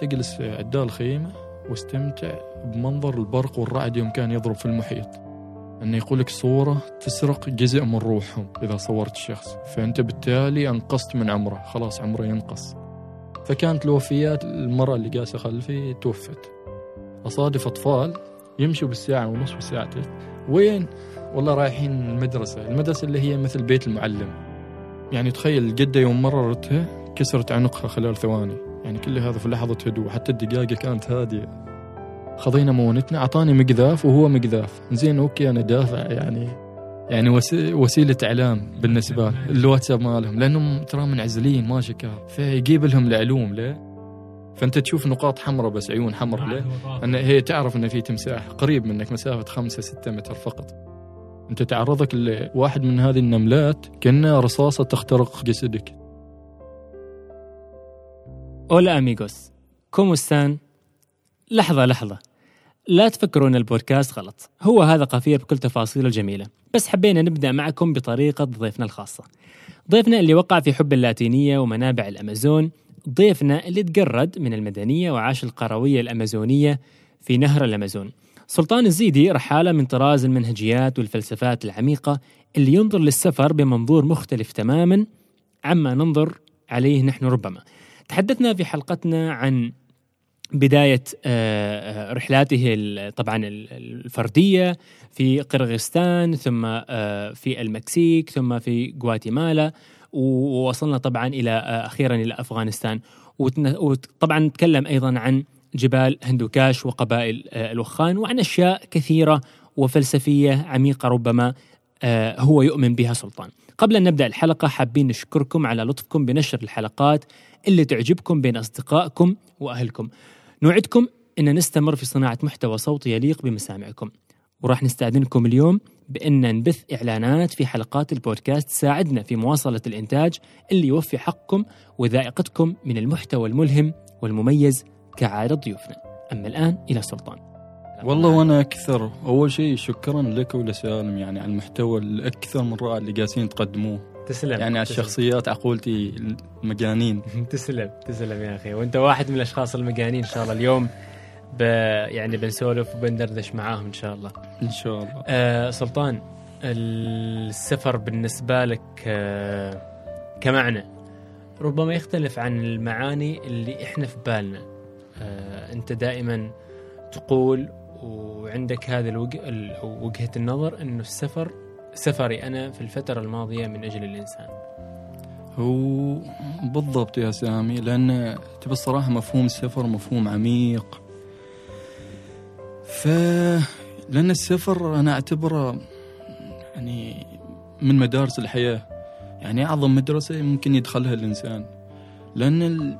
تجلس في عدال الخيمة واستمتع بمنظر البرق والرعد يوم كان يضرب في المحيط. أنه يقول لك صورة تسرق جزء من روحهم إذا صورت الشخص فأنت بالتالي أنقصت من عمره. خلاص عمره ينقص. فكانت الوفيات المرأة اللي جالسة خلفي توفت. أصادف أطفال يمشوا بالساعة ونص وساعتين وين؟ والله رايحين المدرسة. المدرسة اللي هي مثل بيت المعلم. يعني تخيل الجدة يوم مررتها كسرت عنقها خلال ثواني. يعني كل هذا في لحظة هدوء حتى الدقاقة كانت هادية. خذينا مونتنا أعطاني مقذاف وهو مقذاف. زين أوكي أنا دافع يعني يعني وسي- وسيلة إعلام بالنسبة له الواتساب مالهم لأنهم ترى منعزلين ما شكا فيجيب لهم العلوم ليه؟ فأنت تشوف نقاط حمراء بس عيون حمراء ليه؟ أن هي تعرف أن في تمساح قريب منك مسافة خمسة ستة متر فقط. أنت تعرضك لواحد من هذه النملات كأنها رصاصة تخترق جسدك. اولا اميغوس كومو ستان لحظة لحظة لا تفكروا ان البودكاست غلط. هو هذا قافية بكل تفاصيله الجميلة. بس حبينا نبدأ معكم بطريقة ضيفنا الخاصة. ضيفنا اللي وقع في حب اللاتينية ومنابع الأمازون. ضيفنا اللي تجرد من المدنية وعاش القروية الأمازونية في نهر الأمازون. سلطان الزيدي رحالة من طراز المنهجيات والفلسفات العميقة اللي ينظر للسفر بمنظور مختلف تماما عما ننظر عليه نحن ربما. تحدثنا في حلقتنا عن بداية آه، آه، رحلاته طبعا ال- الفردية في قرغيزستان ثم آه، في المكسيك ثم في غواتيمالا ووصلنا طبعا إلى أخيرا إلى أفغانستان. وطبعا نتكلم أيضا عن جبال هندوكاش وقبائل الوخان وعن أشياء كثيرة وفلسفية عميقة ربما هو يؤمن بها سلطان. قبل أن نبدأ الحلقة حابين نشكركم على لطفكم بنشر الحلقات. اللي تعجبكم بين أصدقائكم وأهلكم. نوعدكم أن نستمر في صناعة محتوى صوتي يليق بمسامعكم. وراح نستأذنكم اليوم بأن نبث إعلانات في حلقات البودكاست تساعدنا في مواصلة الإنتاج اللي يوفي حقكم وذائقتكم من المحتوى الملهم والمميز كعادة ضيوفنا. أما الآن إلى سلطان. والله وأنا أكثر. أول شيء شكرا لك ولسالم يعني على المحتوى الأكثر من رائع اللي قاسين تقدموه. تسلم يعني تسلم. الشخصيات عقولتي المجانين تسلم تسلم يا أخي. وأنت واحد من الأشخاص المجانين إن شاء الله اليوم ب... يعني بنسولف وبندردش معاهم إن شاء الله. إن شاء الله. آه سلطان السفر بالنسبة لك آه كمعنى؟ ربما يختلف عن المعاني اللي إحنا في بالنا. آه أنت دائما تقول وعندك هذا الوج... ال- أو وجهة النظر إنه السفر سفري أنا في الفترة الماضية من أجل الإنسان. هو بالضبط يا سامي لأن تبى الصراحة مفهوم السفر مفهوم عميق. ف لأن السفر أنا أعتبره يعني من مدارس الحياة. يعني أعظم مدرسة ممكن يدخلها الإنسان. لأن ال-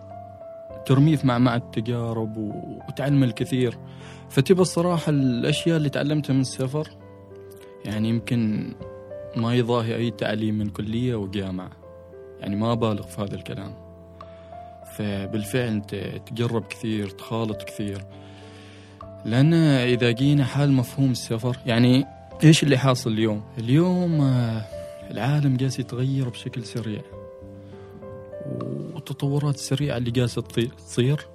ترميه في معمعة التجارب وتعلم الكثير. فتبى الصراحة الأشياء اللي تعلمتها من السفر يعني يمكن ما يضاهي أي تعليم من كلية وجامعة. يعني ما بالغ في هذا الكلام. فبالفعل انت تجرب كثير تخالط كثير. لأن إذا جينا حال مفهوم السفر يعني إيش اللي حاصل اليوم؟ اليوم آه، العالم جالس يتغير بشكل سريع. والتطورات السريعة اللي جالسة تصير.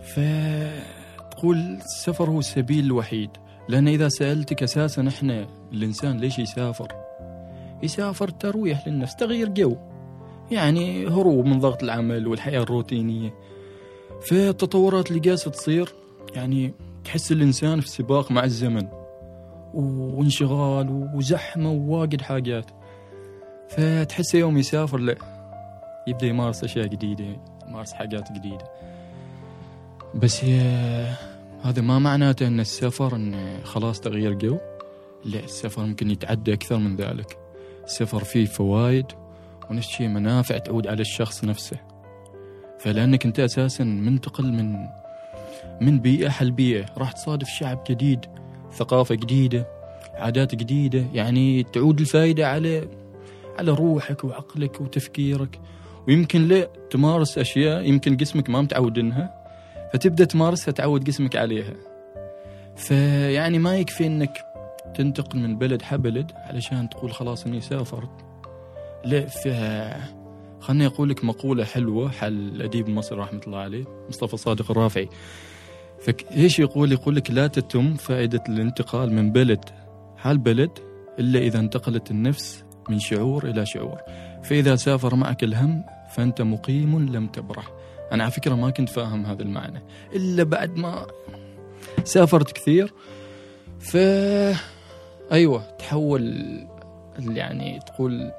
فتقول السفر هو السبيل الوحيد. لأن إذا سألتك أساسا إحنا الإنسان ليش يسافر؟ يسافر ترويح للنفس تغيير جو. يعني هروب من ضغط العمل والحياة الروتينية. فالتطورات اللي جالسة تصير يعني تحس الإنسان في سباق مع الزمن. وانشغال وزحمة وواجد حاجات. فتحسه يوم يسافر لا يبدأ يمارس أشياء جديدة يمارس حاجات جديدة. بس يا هذا ما معناته أن السفر أن خلاص تغيير جو؟ لا السفر ممكن يتعدى أكثر من ذلك. السفر فيه فوائد ونفس الشيء منافع تعود على الشخص نفسه. فلأنك أنت أساسا منتقل من من بيئة حل بيئة. راح تصادف شعب جديد ثقافة جديدة عادات جديدة. يعني تعود الفائدة على على روحك وعقلك وتفكيرك. ويمكن لا تمارس أشياء يمكن جسمك ما متعود إنها. فتبدأ تمارسها تعود جسمك عليها. فيعني ما يكفي إنك تنتقل من بلد حبلد علشان تقول خلاص إني سافرت. لا ف خلني أقول لك مقولة حلوة حل الأديب المصري رحمة الله عليه مصطفى صادق الرافعي. فك إيش يقول؟ يقول لك لا تتم فائدة الانتقال من بلد حال بلد إلا إذا انتقلت النفس من شعور إلى شعور. فإذا سافر معك الهم فأنت مقيم لم تبرح. أنا على فكرة ما كنت فاهم هذا المعنى إلا بعد ما سافرت كثير ف أيوة تحول يعني تقول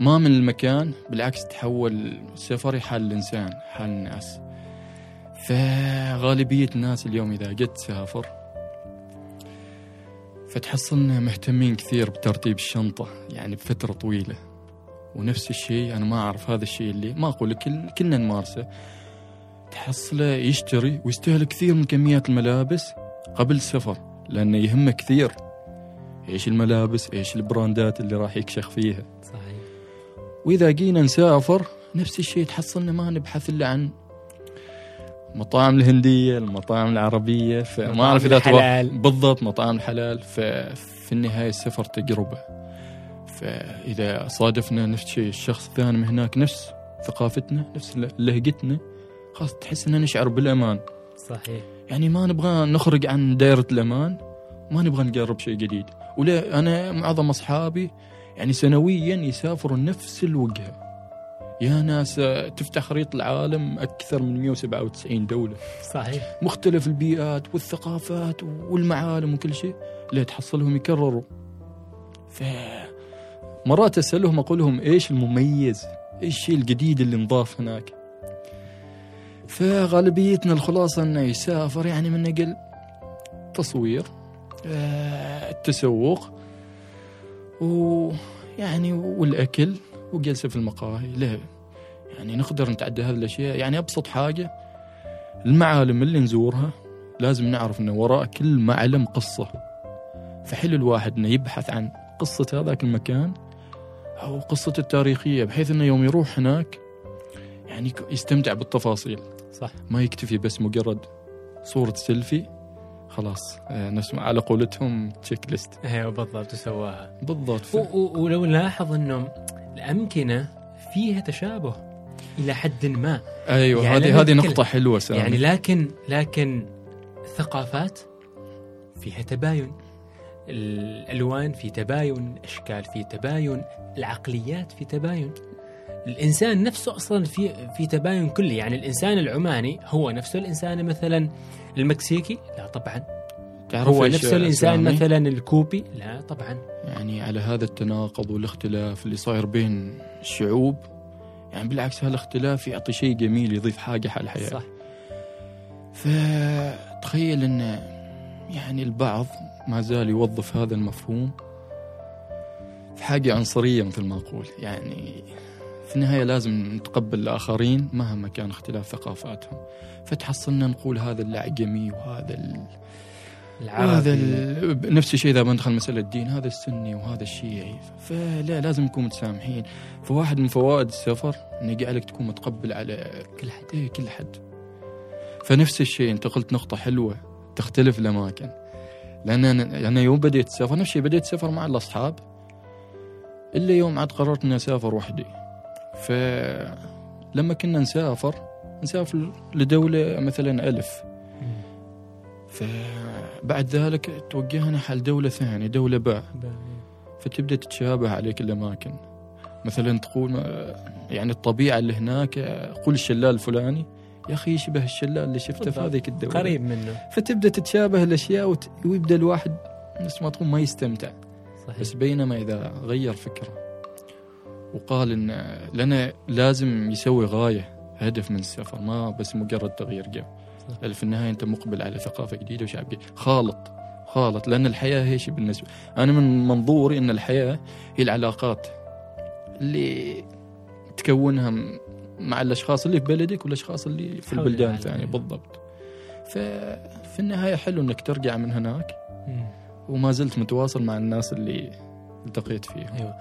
ما من المكان بالعكس تحول سفري حال الإنسان حال الناس. فغالبية الناس اليوم إذا قد تسافر فتحصلنا مهتمين كثير بترتيب الشنطة يعني بفترة طويلة. ونفس الشيء أنا ما أعرف هذا الشيء اللي ما أقول لك كلنا نمارسه. تحصله يشتري ويستهلك كثير من كميات الملابس قبل السفر لأنه يهمه كثير. إيش الملابس؟ إيش البراندات اللي راح يكشخ فيها؟ صحيح. وإذا جينا نسافر نفس الشيء تحصلنا ما نبحث إلا عن مطاعم الهندية المطاعم العربية فما أعرف إذا الحلال. بالضبط مطاعم الحلال ففي النهاية السفر تجربة. فإذا صادفنا نفس الشيء الشخص الثاني من هناك نفس ثقافتنا نفس لهجتنا خلاص تحس أننا نشعر بالأمان. صحيح. يعني ما نبغى نخرج عن دائرة الأمان ما نبغى نجرب شيء جديد. ولا أنا معظم أصحابي يعني سنويا يسافروا نفس الوجهة. يا ناس تفتح خريطة العالم أكثر من 197 دولة. صحيح. مختلف البيئات والثقافات والمعالم وكل شيء. لا تحصلهم يكرروا. ف مرات أسألهم أقول لهم إيش المميز؟ إيش الشيء الجديد اللي انضاف هناك؟ فغالبيتنا الخلاصة أنه يسافر يعني من أجل تصوير آه، التسوق ويعني والأكل وجلسة في المقاهي لا يعني نقدر نتعدى هذه الأشياء. يعني أبسط حاجة المعالم اللي نزورها لازم نعرف أنه وراء كل معلم قصة. فحلو الواحد أنه يبحث عن قصة هذاك المكان أو قصته التاريخية بحيث أنه يوم يروح هناك يعني يستمتع بالتفاصيل. صح. ما يكتفي بس مجرد صورة سيلفي. خلاص آه، نسمع على قولتهم checklist أيوه بالضبط وسواها بالضبط. ف... ولو نلاحظ إنه الأمكنة فيها تشابه إلى حد ما. أيوه يعني هذه هذه نقطة حلوة سامي. يعني لكن لكن الثقافات فيها تباين. الألوان في تباين الأشكال في تباين العقليات في تباين. الإنسان نفسه أصلا في في تباين كلي. يعني الإنسان العماني هو نفسه الإنسان مثلا المكسيكي؟ لا طبعا. هو نفسه الإنسان سامي؟ مثلا الكوبي؟ لا طبعا. يعني على هذا التناقض والاختلاف اللي صاير بين الشعوب يعني بالعكس هالاختلاف يعطي شيء جميل يضيف حاجة على الحياة. صح. فتخيل إن يعني البعض ما زال يوظف هذا المفهوم في حاجة عنصرية مثل ما أقول. يعني في النهاية لازم نتقبل الآخرين مهما كان اختلاف ثقافاتهم. فتحصلنا نقول هذا الأعجمي وهذا ال... وهذا العربي ال... نفس الشيء إذا بندخل مسألة الدين هذا السني وهذا الشيعي. فلا لازم نكون متسامحين. فواحد من فوائد السفر إنه يجعلك تكون متقبل على كل حد. إيه كل حد. فنفس الشيء أنت قلت نقطة حلوة تختلف الأماكن. لأن أنا, أنا يوم بديت السفر نفس الشيء بديت السفر مع الأصحاب. إلا يوم عاد قررت إني أسافر وحدي. فلما كنا نسافر نسافر لدولة مثلا ألف. فبعد ذلك توجهنا حل دولة ثانية دولة باء. فتبدأ تتشابه عليك الأماكن. مثلا تقول يعني الطبيعة اللي هناك قول الشلال الفلاني. يا أخي يشبه الشلال اللي شفته في. هذيك الدولة. قريب منه. فتبدأ تتشابه الأشياء وت... ويبدأ الواحد نفس ما تقول ما يستمتع. صحيح. بس بينما إذا غير فكرة وقال إن لنا لازم يسوي غاية هدف من السفر ما بس مجرد تغيير جو. في النهاية أنت مقبل على ثقافة جديدة وشعب جديد. خالط خالط لأن الحياة هي شيء بالنسبة أنا من منظوري أن الحياة هي العلاقات اللي تكونها مع الأشخاص اللي في بلدك والأشخاص اللي في البلدان. الثانية بالضبط. ففي النهاية حلو أنك ترجع من هناك. وما زلت متواصل مع الناس اللي التقيت فيهم. أيوه.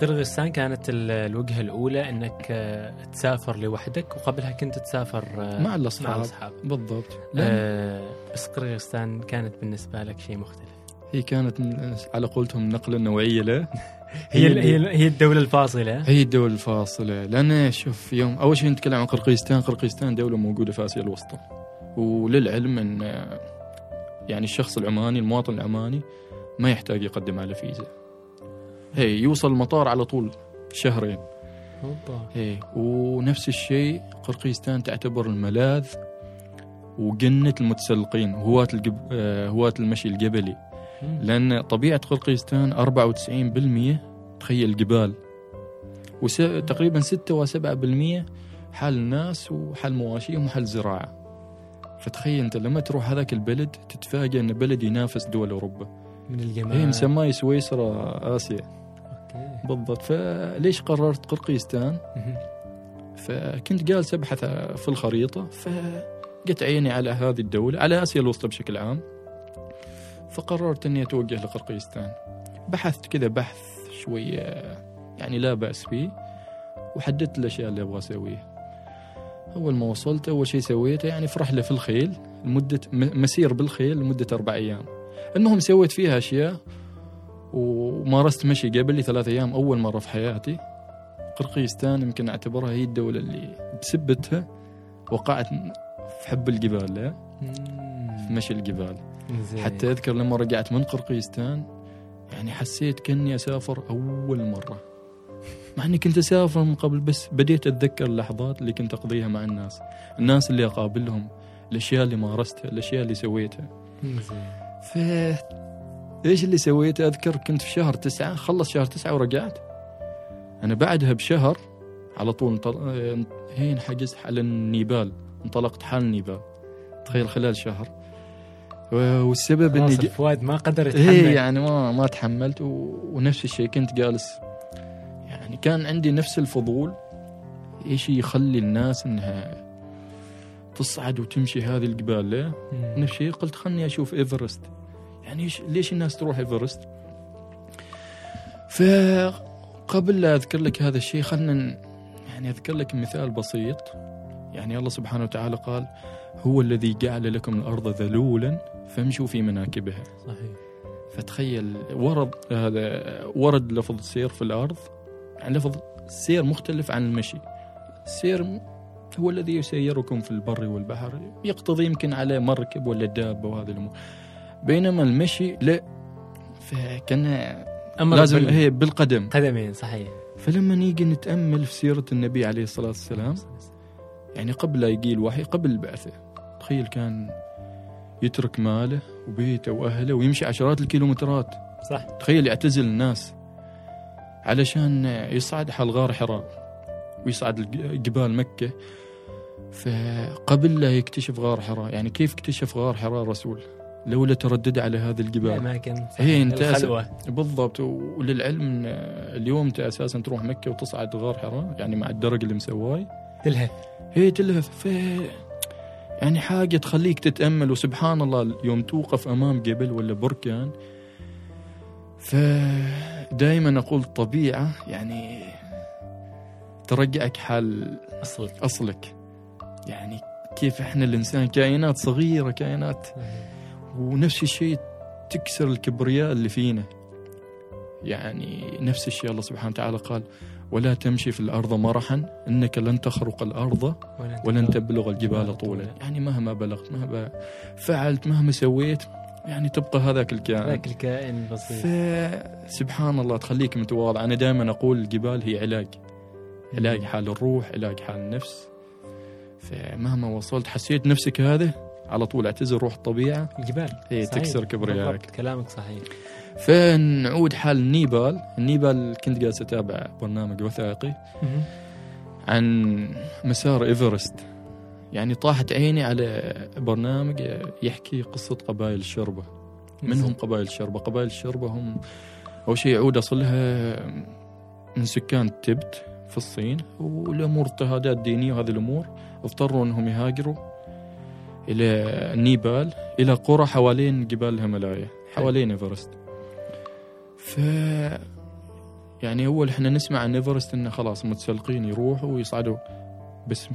قرغيزستان كانت ال- الوجهة الأولى إنك آه، تسافر لوحدك وقبلها كنت تسافر آه، مع مع الأصحاب. الأصحاب. بالضبط. آه بس قرغيزستان كانت بالنسبة لك شيء مختلف. هي كانت على قولتهم نقلة نوعية له. هي هي هي الدولة الفاصلة. هي الدول الفاصلة. لأن شوف يوم أول شيء نتكلم عن قرقيزستان قرقيزستان دولة موجودة في آسيا الوسطى. وللعلم أن يعني الشخص العماني المواطن العماني ما يحتاج يقدم على فيزا. هي يوصل المطار على طول شهرين. هي ونفس الشيء قرقيزستان تعتبر الملاذ وجنة المتسلقين هواة الجب... آه، هواة المشي الجبلي. لأن طبيعة قرقيزستان 94% تخيل جبال. وس... تقريبا 6 و7% حال الناس وحال مواشيهم وحال زراعة فتخيل أنت لما تروح هذاك البلد تتفاجأ أن بلد ينافس دول أوروبا. من الجمال. هي مسماه سويسرا آسيا. أوكي. بالضبط. فليش قررت قرقيزستان. فكنت جالس أبحث في الخريطة فقت عيني على هذه الدولة على آسيا الوسطى بشكل عام. فقررت إني أتوجه لقرقيزستان بحثت كذا بحث شوية يعني لا بأس فيه وحددت الأشياء اللي أبغى أسويها. أول ما وصلت أول شيء سويته يعني في رحله في الخيل لمدة م- مسير بالخيل لمدة أربع أيام. المهم سويت فيها أشياء ومارست مشي قبل لي ثلاث أيام أول مرة في حياتي. قرقيزستان يمكن أعتبرها هي الدولة اللي بسبتها وقعت في حب الجبال لا في مشي الجبال. حتى أذكر لما رجعت من قرقيزستان يعني حسيت كأني أسافر أول مرة. مع إني كنت أسافر من قبل بس بديت أتذكر اللحظات اللي كنت أقضيها مع الناس. الناس اللي أقابلهم الأشياء اللي مارستها الأشياء اللي سويتها. ف إيش اللي سويته أذكر كنت في شهر تسعة خلص شهر تسعة ورجعت. أنا بعدها بشهر على طول انطل... هين حجزت على النيبال انطلقت حال النيبال. تخيل خلال شهر. والسبب إني ج... الفؤاد ما قدر يتحمل. إيه يعني ما ما تحملت و... ونفس الشيء كنت جالس. يعني كان عندي نفس الفضول. إيش يخلي الناس إنها تصعد وتمشي هذه الجبال؟ مم. نفس الشيء قلت خلني أشوف إيفرست. يعني ليش الناس تروح إيفرست؟ فقبل لا أذكر لك هذا الشيء خلنا يعني أذكر لك مثال بسيط. يعني الله سبحانه وتعالى قال هو الذي جعل لكم الأرض ذلولا فامشوا في مناكبها. صحيح. فتخيل ورد هذا ورد لفظ السير في الأرض يعني لفظ السير مختلف عن المشي. السير هو الذي يسيركم في البر والبحر يقتضي يمكن على مركب ولا دابة وهذه الأمور. بينما المشي لا. فكان أمر لازم بال- هي بالقدم. قدمين صحيح. فلما نيجي نتأمل في سيرة النبي عليه الصلاة والسلام يعني قبل لا يجي الوحي قبل البعثة تخيل كان يترك ماله وبيته وأهله ويمشي عشرات الكيلومترات. صح. تخيل يعتزل الناس علشان يصعد حال غار حراء ويصعد جبال مكة. فقبل لا يكتشف غار حراء يعني كيف اكتشف غار حراء الرسول؟ لولا تردد على هذه الجبال. الاماكن. هي أنت الخلوة. بالضبط. وللعلم اليوم أنت أساسا تروح مكة وتصعد غار حراء يعني مع الدرج اللي مسواه. تلهى هي تلهف في يعني حاجة تخليك تتأمل وسبحان الله يوم توقف أمام جبل ولا بركان. فدائما أقول الطبيعة يعني ترجعك حال اصل أصلك. يعني كيف إحنا الإنسان كائنات صغيرة كائنات. ونفس الشيء تكسر الكبرياء اللي فينا. يعني نفس الشيء الله سبحانه وتعالى قال. ولا تمشي في الأرض مرحا إنك لن تخرق الأرض ولن تبلغ الجبال طولا. يعني مهما بلغت مهما فعلت مهما سويت يعني تبقى هذاك الكائن. ذاك الكائن البسيط فسبحان الله تخليك متواضع. أنا دائما أقول الجبال هي علاج. علاج حال الروح علاج حال النفس. فمهما وصلت حسيت نفسك هذا على طول اعتزل روح الطبيعة. الجبال. هي صحيح. تكسر كبريائك. كلامك صحيح. فنعود حال النيبال النيبال كنت جالس أتابع برنامج وثائقي عن مسار إيفرست. يعني طاحت عيني على برنامج يحكي قصة قبائل الشربة منهم قبائل الشربة قبائل الشربة هم أول شيء يعود أصلها من سكان تبت في الصين والأمور اضطهادات دينية وهذه الأمور. اضطروا أنهم يهاجروا إلى نيبال إلى قرى حوالين جبال الهيمالايا حوالين إيفرست. ف يعني أول إحنا نسمع عن إيفرست إنه خلاص متسلقين يروحوا ويصعدوا بس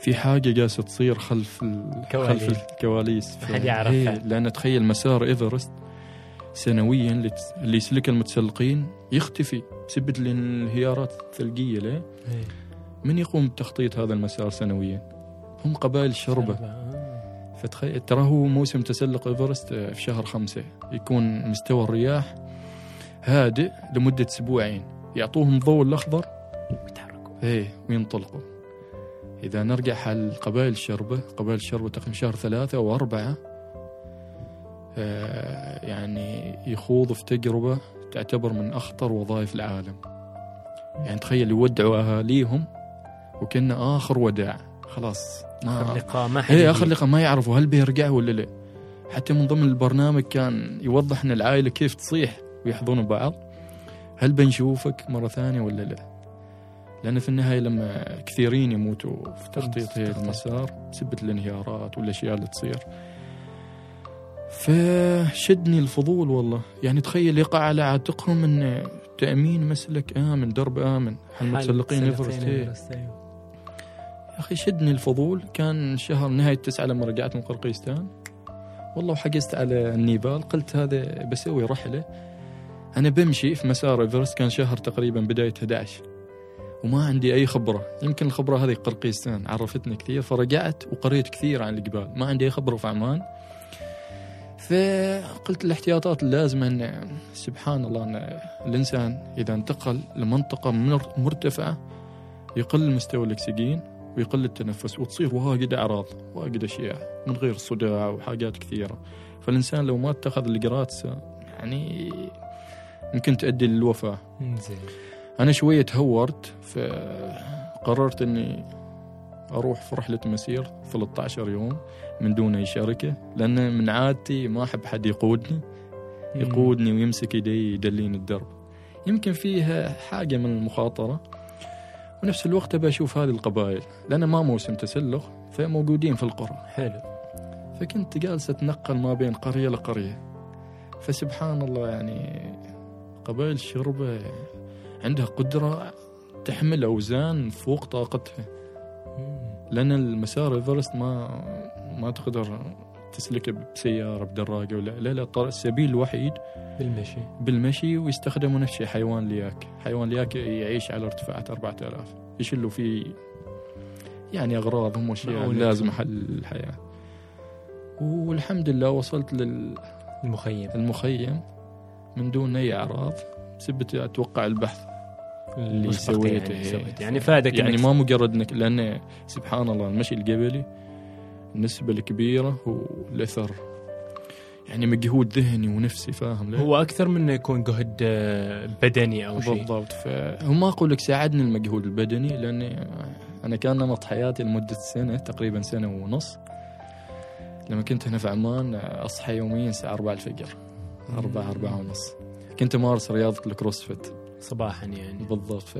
في حاجة جالسة تصير خلف ال... كواليس. خلف الكواليس ما حد يعرفها. إيه، لأن تخيل مسار إيفرست سنويا اللي تس- اللي يسلك المتسلقين يختفي بسبب الانهيارات الثلجية ليه؟ إيه. من يقوم بتخطيط هذا المسار سنويا؟ هم قبائل الشربه آه. فتخيل ترى هو موسم تسلق إيفرست في شهر خمسة. يكون مستوى الرياح هادئ لمدة أسبوعين. يعطوهم الضوء الأخضر بيتحركوا إيه وينطلقوا. إذا نرجع حال قبائل الشربة قبائل الشربة تقريبا شهر ثلاثة أو أربعة آه يعني يخوض في تجربة تعتبر من أخطر وظائف العالم. يعني تخيل يودعوا أهاليهم وكأنه آخر وداع. خلاص. آخر ما لقاء ما حد إيه. آخر لقاء ما يعرفوا هل بيرجعوا ولا لا؟ حتى من ضمن البرنامج كان يوضح إن العائلة كيف تصيح ويحضنوا بعض. هل بنشوفك مرة ثانية ولا لا؟ لأن في النهاية لما كثيرين يموتوا في تخطيط هذا. المسار بسبه الانهيارات والأشياء اللي تصير. فشدني الفضول والله. يعني تخيل يقع على عاتقهم إن تأمين مسلك آمن درب آمن. المتسلقين حال ايفرست إيفرست، أخي شدني الفضول. كان شهر نهاية تسعة لما رجعت من قرقيزستان والله وحجزت على النيبال. قلت هذا بسوي رحله أنا بمشي في مسار إيفرست. كان شهر تقريبا بداية 11 وما عندي أي خبرة. يمكن الخبرة هذه قرقيزستان عرفتني كثير. فرجعت وقريت كثير عن الجبال. ما عندي أي خبرة في عمان. فقلت الاحتياطات اللازمه أن سبحان الله أن الإنسان إذا انتقل لمنطقة مر- مرتفعة يقل مستوى الأكسجين. ويقل التنفس وتصير واجد أعراض واجد أشياء من غير صداع وحاجات كثيرة. فالإنسان لو ما اتخذ الاجراءات س- يعني ممكن تؤدي للوفاة. زين أنا شوية تهورت فقررت إني أروح في رحلة مسير 13 يوم من دون أي شركة لأن من عادتي ما أحب حد يقودني يقودني ويمسك يدي يدليني الدرب. يمكن فيها حاجة من المخاطرة ونفس الوقت ابى أشوف هذه القبائل لأن ما موسم تسلق فموجودين في القرى. حلو. فكنت جالس أتنقل ما بين قرية لقريه فسبحان الله يعني قبائل الشربة عندها قدرة تحمل أوزان فوق طاقتها. لأن المسار إيفرست ما ما تقدر تسلكه بسيارة بدراجة ولا لا لا السبيل الوحيد بالمشي. بالمشي ويستخدموا نفس الشيء حيوان لياك. حيوان لياك يعيش على ارتفاعات 4000 يشلوا فيه يعني أغراضهم وأشياء. لازمة حل الحياة. والحمد لله وصلت لل المخيم. المخيم من دون أي أعراض. بسبة أتوقع البحث اللي المسبق سويته. يعني. سويته. يعني فادك يعني. إنك- ما مجرد انك لأن سبحان الله المشي القبلي النسبة الكبيرة هو الأثر. يعني مجهود ذهني ونفسي فاهم ليه؟ هو أكثر من إنه يكون جهد آه، بدني أو شيء. بالضبط فهو ما أقول لك ساعدني المجهود البدني لأني أنا كان نمط حياتي لمدة سنة تقريبا سنة ونص لما كنت هنا في عمان أصحى يوميا الساعة 4 الفجر 4 4 ونص. كنت أمارس رياضة الكروسفيت صباحا يعني. بالضبط. ف-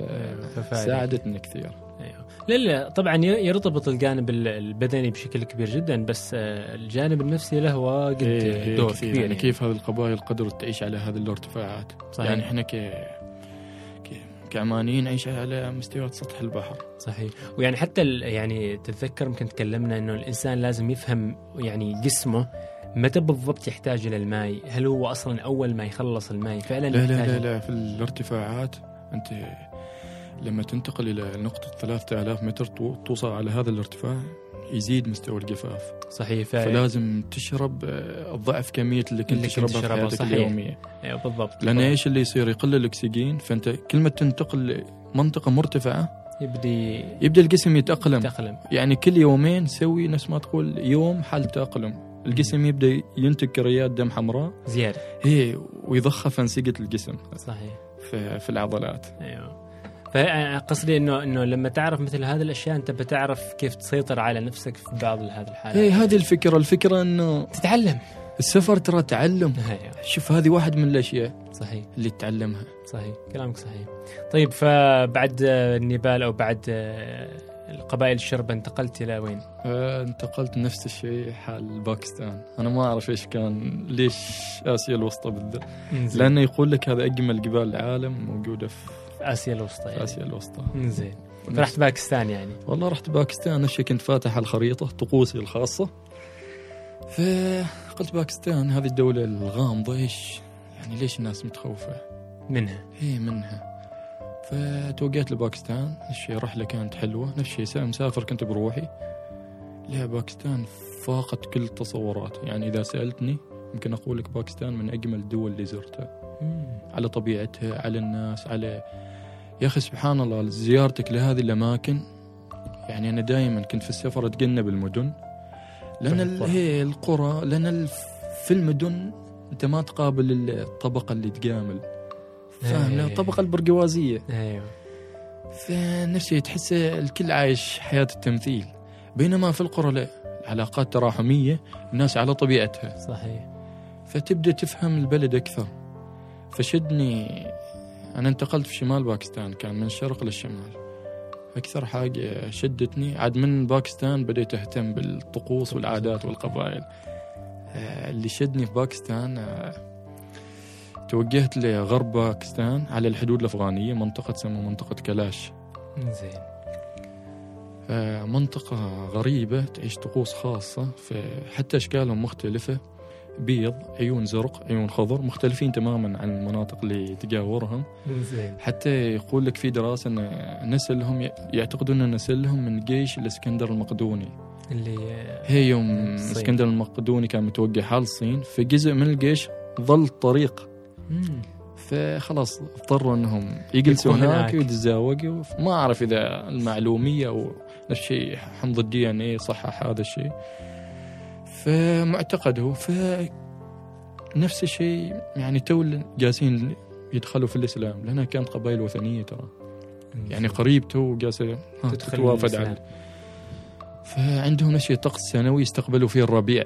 ففادك. ساعدتني كثير. أيوه. لا لا طبعا يرتبط الجانب ال- البدني بشكل كبير جدا بس آه، الجانب النفسي له واجد إيه، دور كثير. كبير يعني. كيف هذه القبائل قدرت تعيش على هذه الارتفاعات؟ صحيح. يعني إحنا ك كعمانيين نعيش على مستويات سطح البحر. صحيح. ويعني حتى يعني تتذكر يمكن تكلمنا إنه الإنسان لازم يفهم يعني جسمه متى بالضبط يحتاج إلى الماء هل هو أصلا أول ما يخلص الماء فعلا لا لا لا لا في الارتفاعات أنت لما تنتقل إلى نقطة 3000 متر تو- توصل على هذا الارتفاع يزيد مستوى الجفاف. صحيح ف... فلازم تشرب ضعف كمية اللي كنت اللي كنت تشربها في حياتك صحيح. اليومية. أيوه بالضبط. لأن إيش اللي يصير؟ يقل الأكسجين فأنت كل ما تنتقل لمنطقة مرتفعة يبدي يبدأ الجسم يتأقلم. تأقلم يعني كل يومين سوي نفس ما تقول يوم حال تأقلم الجسم يبدأ ينتج كريات دم حمراء. زيادة. هي ويضخها في أنسجة الجسم صحيح. في, في العضلات. أيوه. فقصدي إنه إنه لما تعرف مثل هذه الأشياء أنت بتعرف كيف تسيطر على نفسك في بعض هذه الحالات. إيه هذه الفكرة. الفكرة إنه تتعلم. السفر ترى تعلم. أيوه. شوف هذه واحد من الأشياء صحيح. اللي تتعلمها. صحيح. كلامك صحيح. طيب فبعد النيبال أو بعد القبائل الشربة انتقلت إلى وين؟ آه، انتقلت نفس الشيء حال باكستان. أنا ما أعرف إيش كان ليش آسيا الوسطى بالذات لأنه يقول لك هذا أجمل جبال العالم موجودة في آسيا الوسطى في يعني. آسيا الوسطى. زين فرحت باكستان يعني. والله رحت باكستان. نفس الشيء كنت فاتح الخريطة طقوسي الخاصة. فقلت باكستان هذه الدولة الغامضة إيش؟ يعني ليش الناس متخوفة؟ منها. هي منها. فتوقعت لباكستان نفس الشيء رحلة كانت حلوة نفس الشيء. مسافر كنت بروحي. لا باكستان فاقت كل التصورات يعني إذا سألتني يمكن أقول لك باكستان من أجمل الدول اللي زرتها. على طبيعتها على الناس على يا أخي سبحان الله زيارتك لهذه الأماكن يعني أنا دائما كنت في السفر أتجنب المدن. لأن ال- هي القرى لأن في المدن أنت ما تقابل الطبقة اللي تجامل فاهم إيه. لا، الطبقة البرجوازية أيوه فنفسي تحس الكل عايش حياة التمثيل بينما في القرى لا. العلاقات تراحمية الناس على طبيعتها. صحيح. فتبدأ تفهم البلد أكثر. فشدني أنا انتقلت في شمال باكستان كان من الشرق للشمال. أكثر حاجة شدتني عاد من باكستان بديت أهتم بالطقوس والعادات والقبائل. آه، اللي شدني في باكستان آه، توجهت لغرب باكستان على الحدود الأفغانية منطقة تسمى منطقة كلاش. زين. آه، منطقة غريبة تعيش طقوس خاصة حتى أشكالهم مختلفة. بيض عيون زرق عيون خضر مختلفين تماما عن المناطق اللي تجاورهم. زين. حتى يقول لك في دراسة أن نسلهم يعتقدون أن نسلهم من جيش الإسكندر المقدوني. اللي هي يوم. الإسكندر المقدوني كان متوجه على الصين فجزء من الجيش ظل طريق. فخلاص اضطروا انهم يجلسوا هناك. ويتزاوجوا. ما أعرف إذا المعلومية أو الشيء حمض الدي إن اي صحح هذا الشيء. فمعتقده ف نفس الشيء يعني تو جالسين يدخلوا في الإسلام. لانها كانت قبائل وثنية ترى. يعني قريب تو جالسة تتوافد. على. فعندهم الشيء طقس سنوي يستقبلوا فيه الربيع.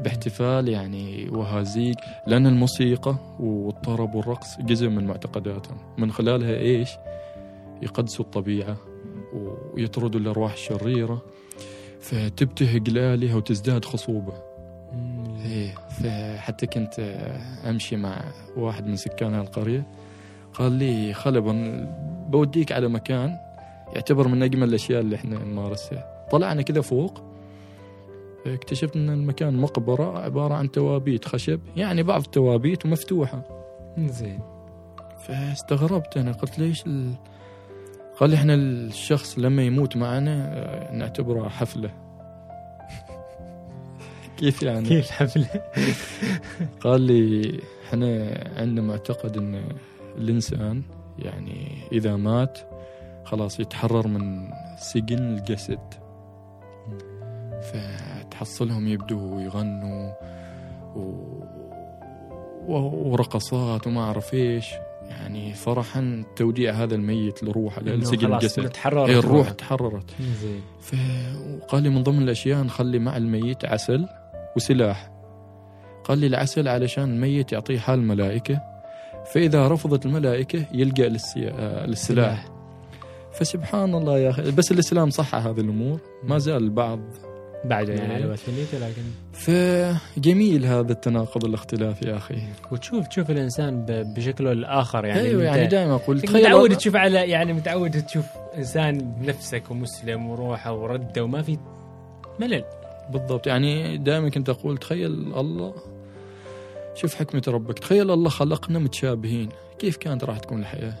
باحتفال يعني وأهازيج لأن الموسيقى والطرب والرقص جزء من معتقداتهم. من خلالها إيش؟ يقدسوا الطبيعة ويطردوا الأرواح الشريرة فتبتهج الآلهة وتزداد خصوبة. إيه فحتى كنت أمشي مع واحد من سكان القرية قال لي خلبا بوديك على مكان يعتبر من أجمل الأشياء اللي إحنا نمارسها. طلعنا كذا فوق اكتشفت إن المكان مقبرة عبارة عن توابيت خشب يعني بعض التوابيت مفتوحة. زين. فاستغربت أنا قلت ليش ال... قال لي إحنا الشخص لما يموت معنا آه، نعتبره حفلة. كيف يعني؟ كيف حفلة؟ قال لي إحنا عندنا معتقد إن الإنسان يعني إذا مات خلاص يتحرر من سجن الجسد. فتحصلهم يبدوا يغنوا و... و... ورقصات وما أعرف إيش. يعني فرحا توديع هذا الميت لروحه خلاص الجسد. تحررت هي الروح. تحررت. زين. ف... وقال لي من ضمن الأشياء نخلي مع الميت عسل وسلاح. قال لي العسل علشان الميت يعطيه حال الملائكة. فإذا رفضت الملائكة يلجا للسي... آه، للسلاح. فسبحان الله يا أخي. بس الإسلام صح هذه الأمور. ما زال البعض بعده يعني. إيه. على وثنيته لكن فجميل هذا التناقض الاختلاف يا أخي. وتشوف تشوف الإنسان ب- بشكله الآخر يعني. أيوه يعني دائما أقول متعود تخيل تشوف على يعني متعود تشوف إنسان بنفسك ومسلم وروحه ورده وما في ملل. بالضبط يعني دائما كنت أقول تخيل الله شوف حكمة ربك. تخيل الله خلقنا متشابهين. كيف كانت راح تكون الحياة؟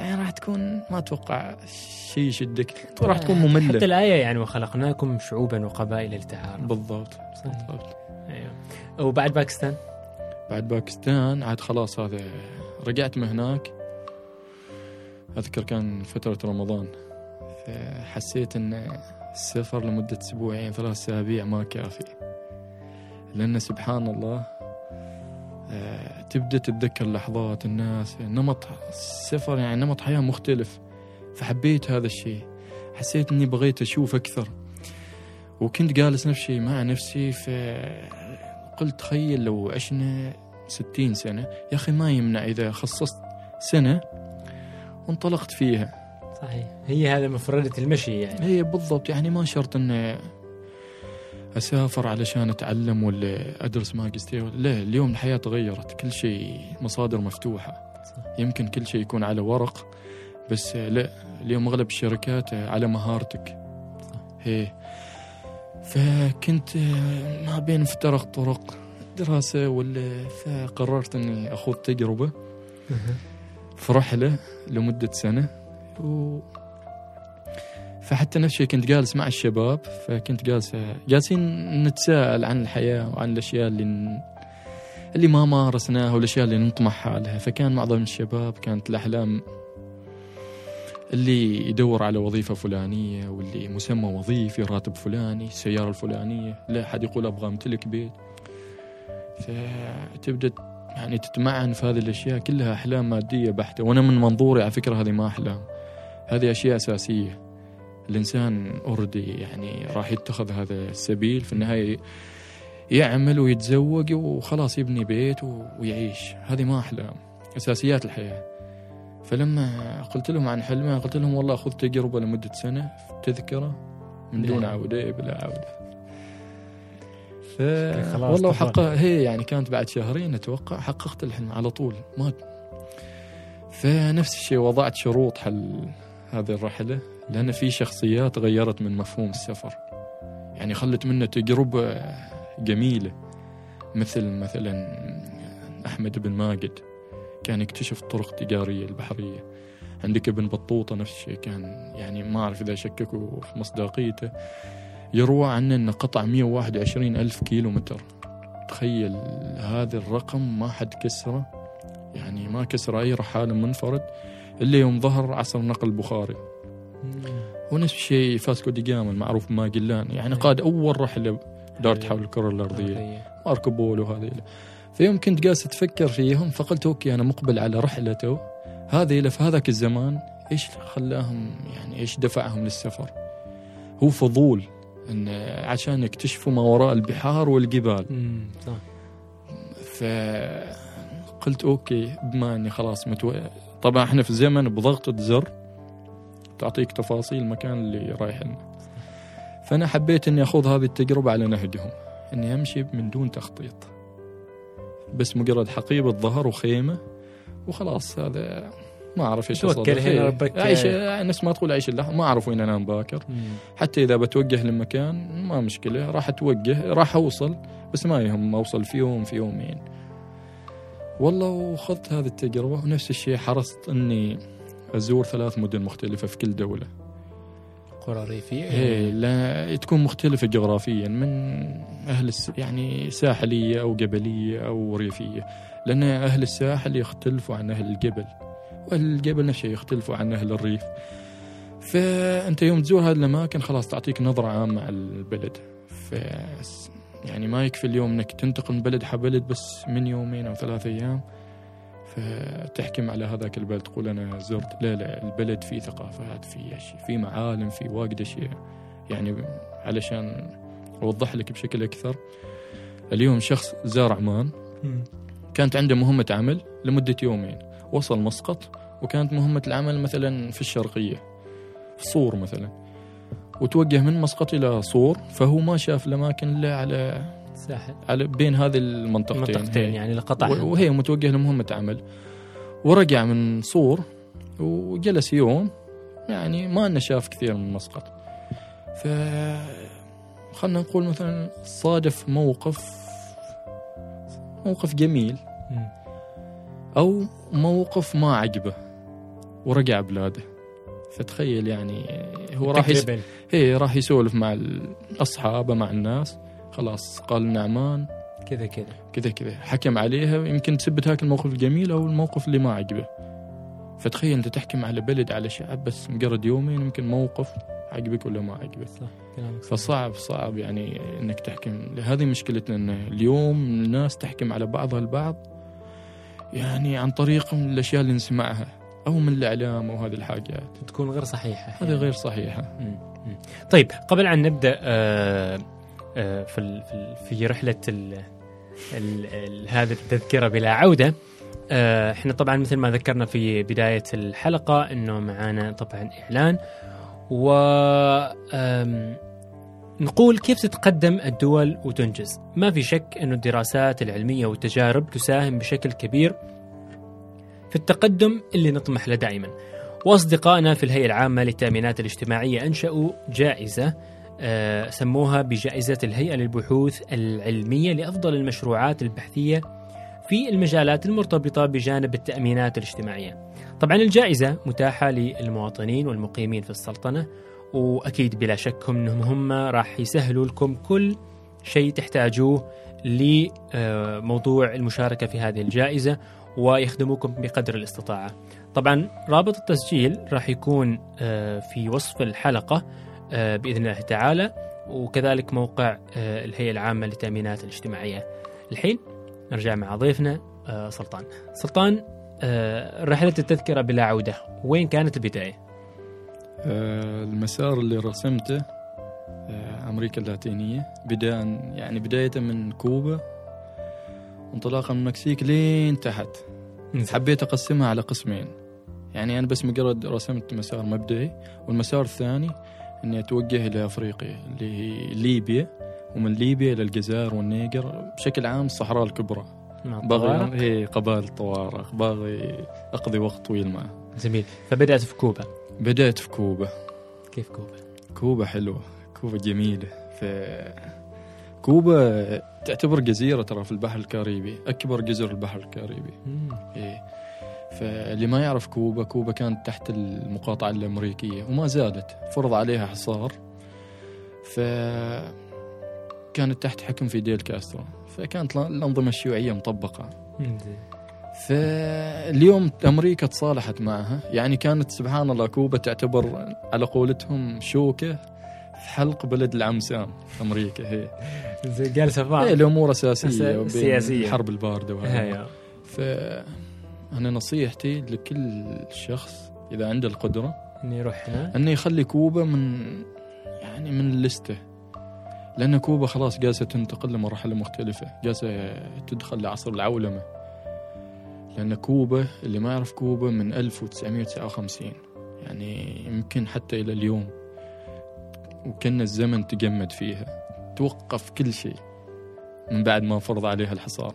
يعني راح تكون ما أتوقع شيء يشدك. راح تكون حتى مملة الآية يعني وخلقناكم شعوبا وقبائل لتعارفوا بالضبط. صحيح. بالضبط. أيوه. وبعد باكستان؟ بعد باكستان عاد خلاص هذا رجعت من هناك. أذكر كان فترة رمضان. فحسيت إن السفر لمدة أسبوعين ثلاث أسابيع ما كافي. لأن سبحان الله تبدأ تتذكر لحظات الناس نمط السفر يعني نمط حياة مختلف. فحبيت هذا الشيء. حسيت إني بغيت أشوف أكثر. وكنت جالس نفس الشيء مع نفسي فقلت تخيل لو عشنا ستين سنة. يا أخي ما يمنع إذا خصصت سنة وانطلقت فيها. صحيح. هي هذا مفردة المشي يعني. هي بالضبط. يعني ما شرط أن أسافر علشان أتعلم ولا أدرس ماجستير لا اليوم الحياة تغيرت كل شيء مصادر مفتوحة. صح. يمكن كل شيء يكون على ورق بس لا اليوم أغلب الشركات على مهارتك. هي. فكنت ما بين مفترق طرق دراسة ولا فقررت إني أخوض تجربة. في رحلة لمدة سنة. و فحتى نفس الشيء كنت جالس مع الشباب فكنت جالس جالسين نتساءل عن الحياة وعن الأشياء اللي. اللي ما مارسناها والأشياء اللي نطمح لها فكان معظم الشباب كانت الأحلام اللي يدور على وظيفة فلانية واللي مسمى وظيفي راتب فلاني السيارة الفلانية لا أحد يقول أبغى أمتلك بيت. فتبدأ يعني تتمعن في هذه الأشياء كلها أحلام مادية بحتة. وأنا من منظوري على فكرة هذه ما أحلام هذه أشياء أساسية. الإنسان أوردي يعني راح يتخذ هذا السبيل في النهاية يعمل ويتزوج وخلاص يبني بيت ويعيش. هذه ما أحلام أساسيات الحياة. فلما قلت لهم عن حلمي قلت لهم والله أخذ تجربة لمدة سنة تذكرة من دون عودة بلا عودة. ف... والله وحقق هي يعني كانت بعد شهرين أتوقع حققت الحلم على طول. ما فنفس الشيء وضعت شروط حل هذه الرحلة. لأن في شخصيات غيرت من مفهوم السفر. يعني خلت منه تجربة جميلة. مثل مثلا أحمد بن ماجد كان يكتشف طرق تجارية البحرية. عندك ابن بطوطة نفس الشيء كان يعني ما أعرف إذا شككوا في مصداقيته. يروى عنه أنه قطع 121 ألف كيلو متر تخيل هذا الرقم ما حد كسره. يعني ما كسر أي رحالة منفرد إلا يوم ظهر عصر نقل بخاري ونفس الشيء فاسكو دي جاما المعروف بماجلان يعني قاد أول رحلة دارت حول الكرة الأرضية. ماركو بولو هذه فيوم كنت جالس أتفكر فيهم فقلت okay أنا مقبل على رحلته هذه في هذاك الزمان إيش خلاهم يعني إيش دفعهم للسفر؟ هو فضول إن عشان يكتشفوا ما وراء البحار والجبال. صح. فقلت okay بما إني خلاص متو... طبعا إحنا في زمن بضغطة زر. تعطيك تفاصيل المكان اللي رايح لنا فأنا حبيت إني أخوض هذه التجربة على نهجهم إني أمشي من دون تخطيط. بس مجرد حقيبة ظهر وخيمة وخلاص هذا ما أعرف إيش توكل هنا ربك. عيش نفس ما تقول عيش الله ما أعرف وين أنام باكر. مم. حتى إذا بتوجه لمكان ما مشكلة راح أتوجه راح أوصل بس ما يهم أوصل في يوم في يومين. والله وخذت هذه التجربة ونفس الشيء حرصت إني ازور ثلاث مدن مختلفة في كل دولة. قرى ريفيه إيه لا تكون مختلفة جغرافيا من أهل الس... يعني ساحلية أو جبلية أو ريفية لأن أهل الساحل يختلفوا عن أهل الجبل والجبل نفس الشيء يختلفوا عن أهل الريف. فأنت يوم تزور هذه الأماكن خلاص تعطيك نظرة عامة على البلد. ف يعني ما يكفي اليوم إنك تنتقل من بلد حبلد بس من يومين أو ثلاث أيام. فتحكم على هذاك البلد تقول أنا زرت لا لا البلد فيه ثقافات فيه أشياء فيه معالم فيه واجد أشياء. يعني علشان أوضح لك بشكل أكثر اليوم شخص زار عمان كانت عنده مهمة عمل لمدة يومين. وصل مسقط وكانت مهمة العمل مثلا في الشرقية في صور مثلا. وتوجه من مسقط إلى صور فهو ما شاف الأماكن إلا على ساحل. على بين هذه المنطقتين. المنطقتين يعني لقطع وهي متوجه لمهمة عمل. ورجع من صور وجلس يوم يعني ما إنه شاف كثير من مسقط ف خلنا نقول مثلا صادف موقف موقف جميل. أو موقف ما عجبه ورجع بلاده. فتخيل يعني هو راح يس... هي راح يسولف مع أصحابه مع الناس. خلاص قال نعمان. كذا كذا. كذا كذا. حكم عليها يمكن تثبت هاك الموقف الجميل أو الموقف اللي ما عجبه. فتخيل أنت تحكم على بلد على شعب بس مجرد يومين يمكن موقف عجبك ولا ما عجبك. صح فصعب صعب يعني إنك تحكم. هذه مشكلتنا إن اليوم الناس تحكم على بعضها البعض يعني عن طريق الأشياء اللي نسمعها أو من الإعلام أو هذه الحاجات. تكون غير صحيحة هذه غير صحيحة. طيب قبل أن نبدأ آه، في في رحلة ال هذه التذكرة بلا عودة. آه، إحنا طبعا مثل ما ذكرنا في بداية الحلقة إنه معانا طبعا إعلان. و نقول كيف تتقدم الدول وتنجز؟ ما في شك أن الدراسات العلمية والتجارب تساهم بشكل كبير في التقدم اللي نطمح له دائما. وأصدقائنا في الهيئة العامة للتأمينات الاجتماعية أنشأوا جائزة آه، سموها بجائزة الهيئة للبحوث العلمية لأفضل المشروعات البحثية في المجالات المرتبطة بجانب التأمينات الاجتماعية. طبعا الجائزة متاحة للمواطنين والمقيمين في السلطنة وأكيد بلا شك هم أنهم هم راح يسهلوا لكم كل شيء تحتاجوه لموضوع المشاركة في هذه الجائزة ويخدموكم بقدر الاستطاعة. طبعا رابط التسجيل راح يكون آه، في وصف الحلقة آه، بإذن الله تعالى. وكذلك موقع آه، الهيئة العامة للتأمينات الاجتماعية. الحين نرجع مع ضيفنا آه، سلطان. سلطان رحلة التذكرة بلا عودة وين كانت البداية؟ آه، المسار اللي رسمته أمريكا اللاتينية. بداية يعني بداية من كوبا انطلاقا من المكسيك لين تحت. حبيت أقسمها على قسمين. يعني أنا بس مجرد رسمت مسار مبدئي والمسار الثاني إني أتوجه إلى أفريقيا اللي هي ليبيا ومن ليبيا إلى الجزائر والنيجر بشكل عام الصحراء الكبرى. باغي؟ هي قبائل الطوارئ باغي أقضي وقت طويل معه. جميل. فبدأت في كوبا. بدأت في كوبا. كيف كوبا؟ كوبا حلوة كوبا جميلة. ف كوبا تعتبر جزيرة ترى في البحر الكاريبي أكبر جزر البحر الكاريبي. إيه. فاللي ما يعرف كوبا كوبا كانت تحت المقاطعة الأمريكية وما زالت فرض عليها حصار. ف كانت تحت حكم فيديل كاسترو فكانت الأنظمة الشيوعية مطبقة. فاليوم أمريكا تصالحت معها يعني كانت سبحان الله كوبا تعتبر على قولتهم شوكة في حلق بلد العم سام أمريكا هي. جالسة هي فاهم الأمور أساسية أس- وبين سياسية. الحرب الباردة وهذا. أنا نصيحتي لكل شخص إذا عنده القدرة اني أروح هنا. أنه يخلي كوبا من يعني من اللسته لأن كوبا خلاص جالسة تنتقل لمراحل مختلفة. جالسة تدخل لعصر العولمة. لأن كوبا اللي ما يعرف كوبا من 1959 يعني يمكن حتى إلى اليوم. وكأن الزمن تجمد فيها. توقف كل شيء. من بعد ما فرض عليها الحصار.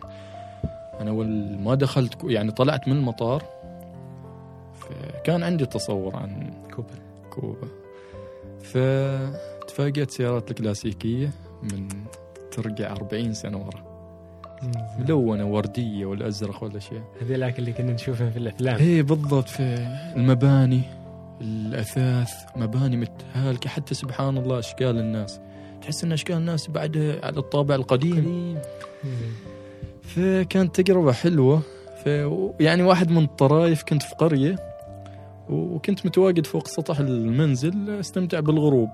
أنا أول ما دخلت يعني طلعت من المطار فكان عندي تصور عن كوبا. كوبا. فتفاجأت سيارات الكلاسيكية من ترجع 40 سنة ورا. ملونة وردية ولا أزرق ولا شيء. هذيلاك اللي كنا نشوفهم في الأفلام. هي بالضبط. في المباني الأثاث مباني متهالكة. حتى سبحان الله أشكال الناس. تحس أن أشكال الناس بعد على الطابع القديم. فكانت تجربة حلوة. يعني واحد من الطرايف كنت في قرية وكنت متواجد فوق سطح المنزل استمتع بالغروب.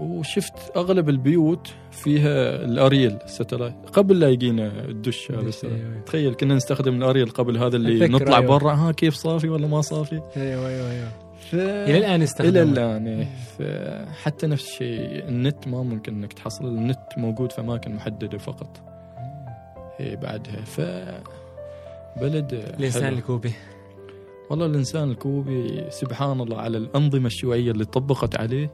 وشفت أغلب البيوت فيها ال aerial satellite قبل لا يجينا الدش هذا أيوة. تخيل كنا نستخدم الأريل قبل هذا اللي نطلع أيوة. برا. ها كيف صافي ولا ما صافي؟ أيوه أيوه أيوه. ف... إلى الآن يستخدم إلى الآن إيه. فحتى نفس الشيء النت ما ممكن إنك تحصل النت موجود في اماكن محدده فقط. هي بعدها. ف بلد الإنسان. الكوبي. والله الإنسان الكوبي سبحان الله على الأنظمة الشيوعية اللي طبقت عليه.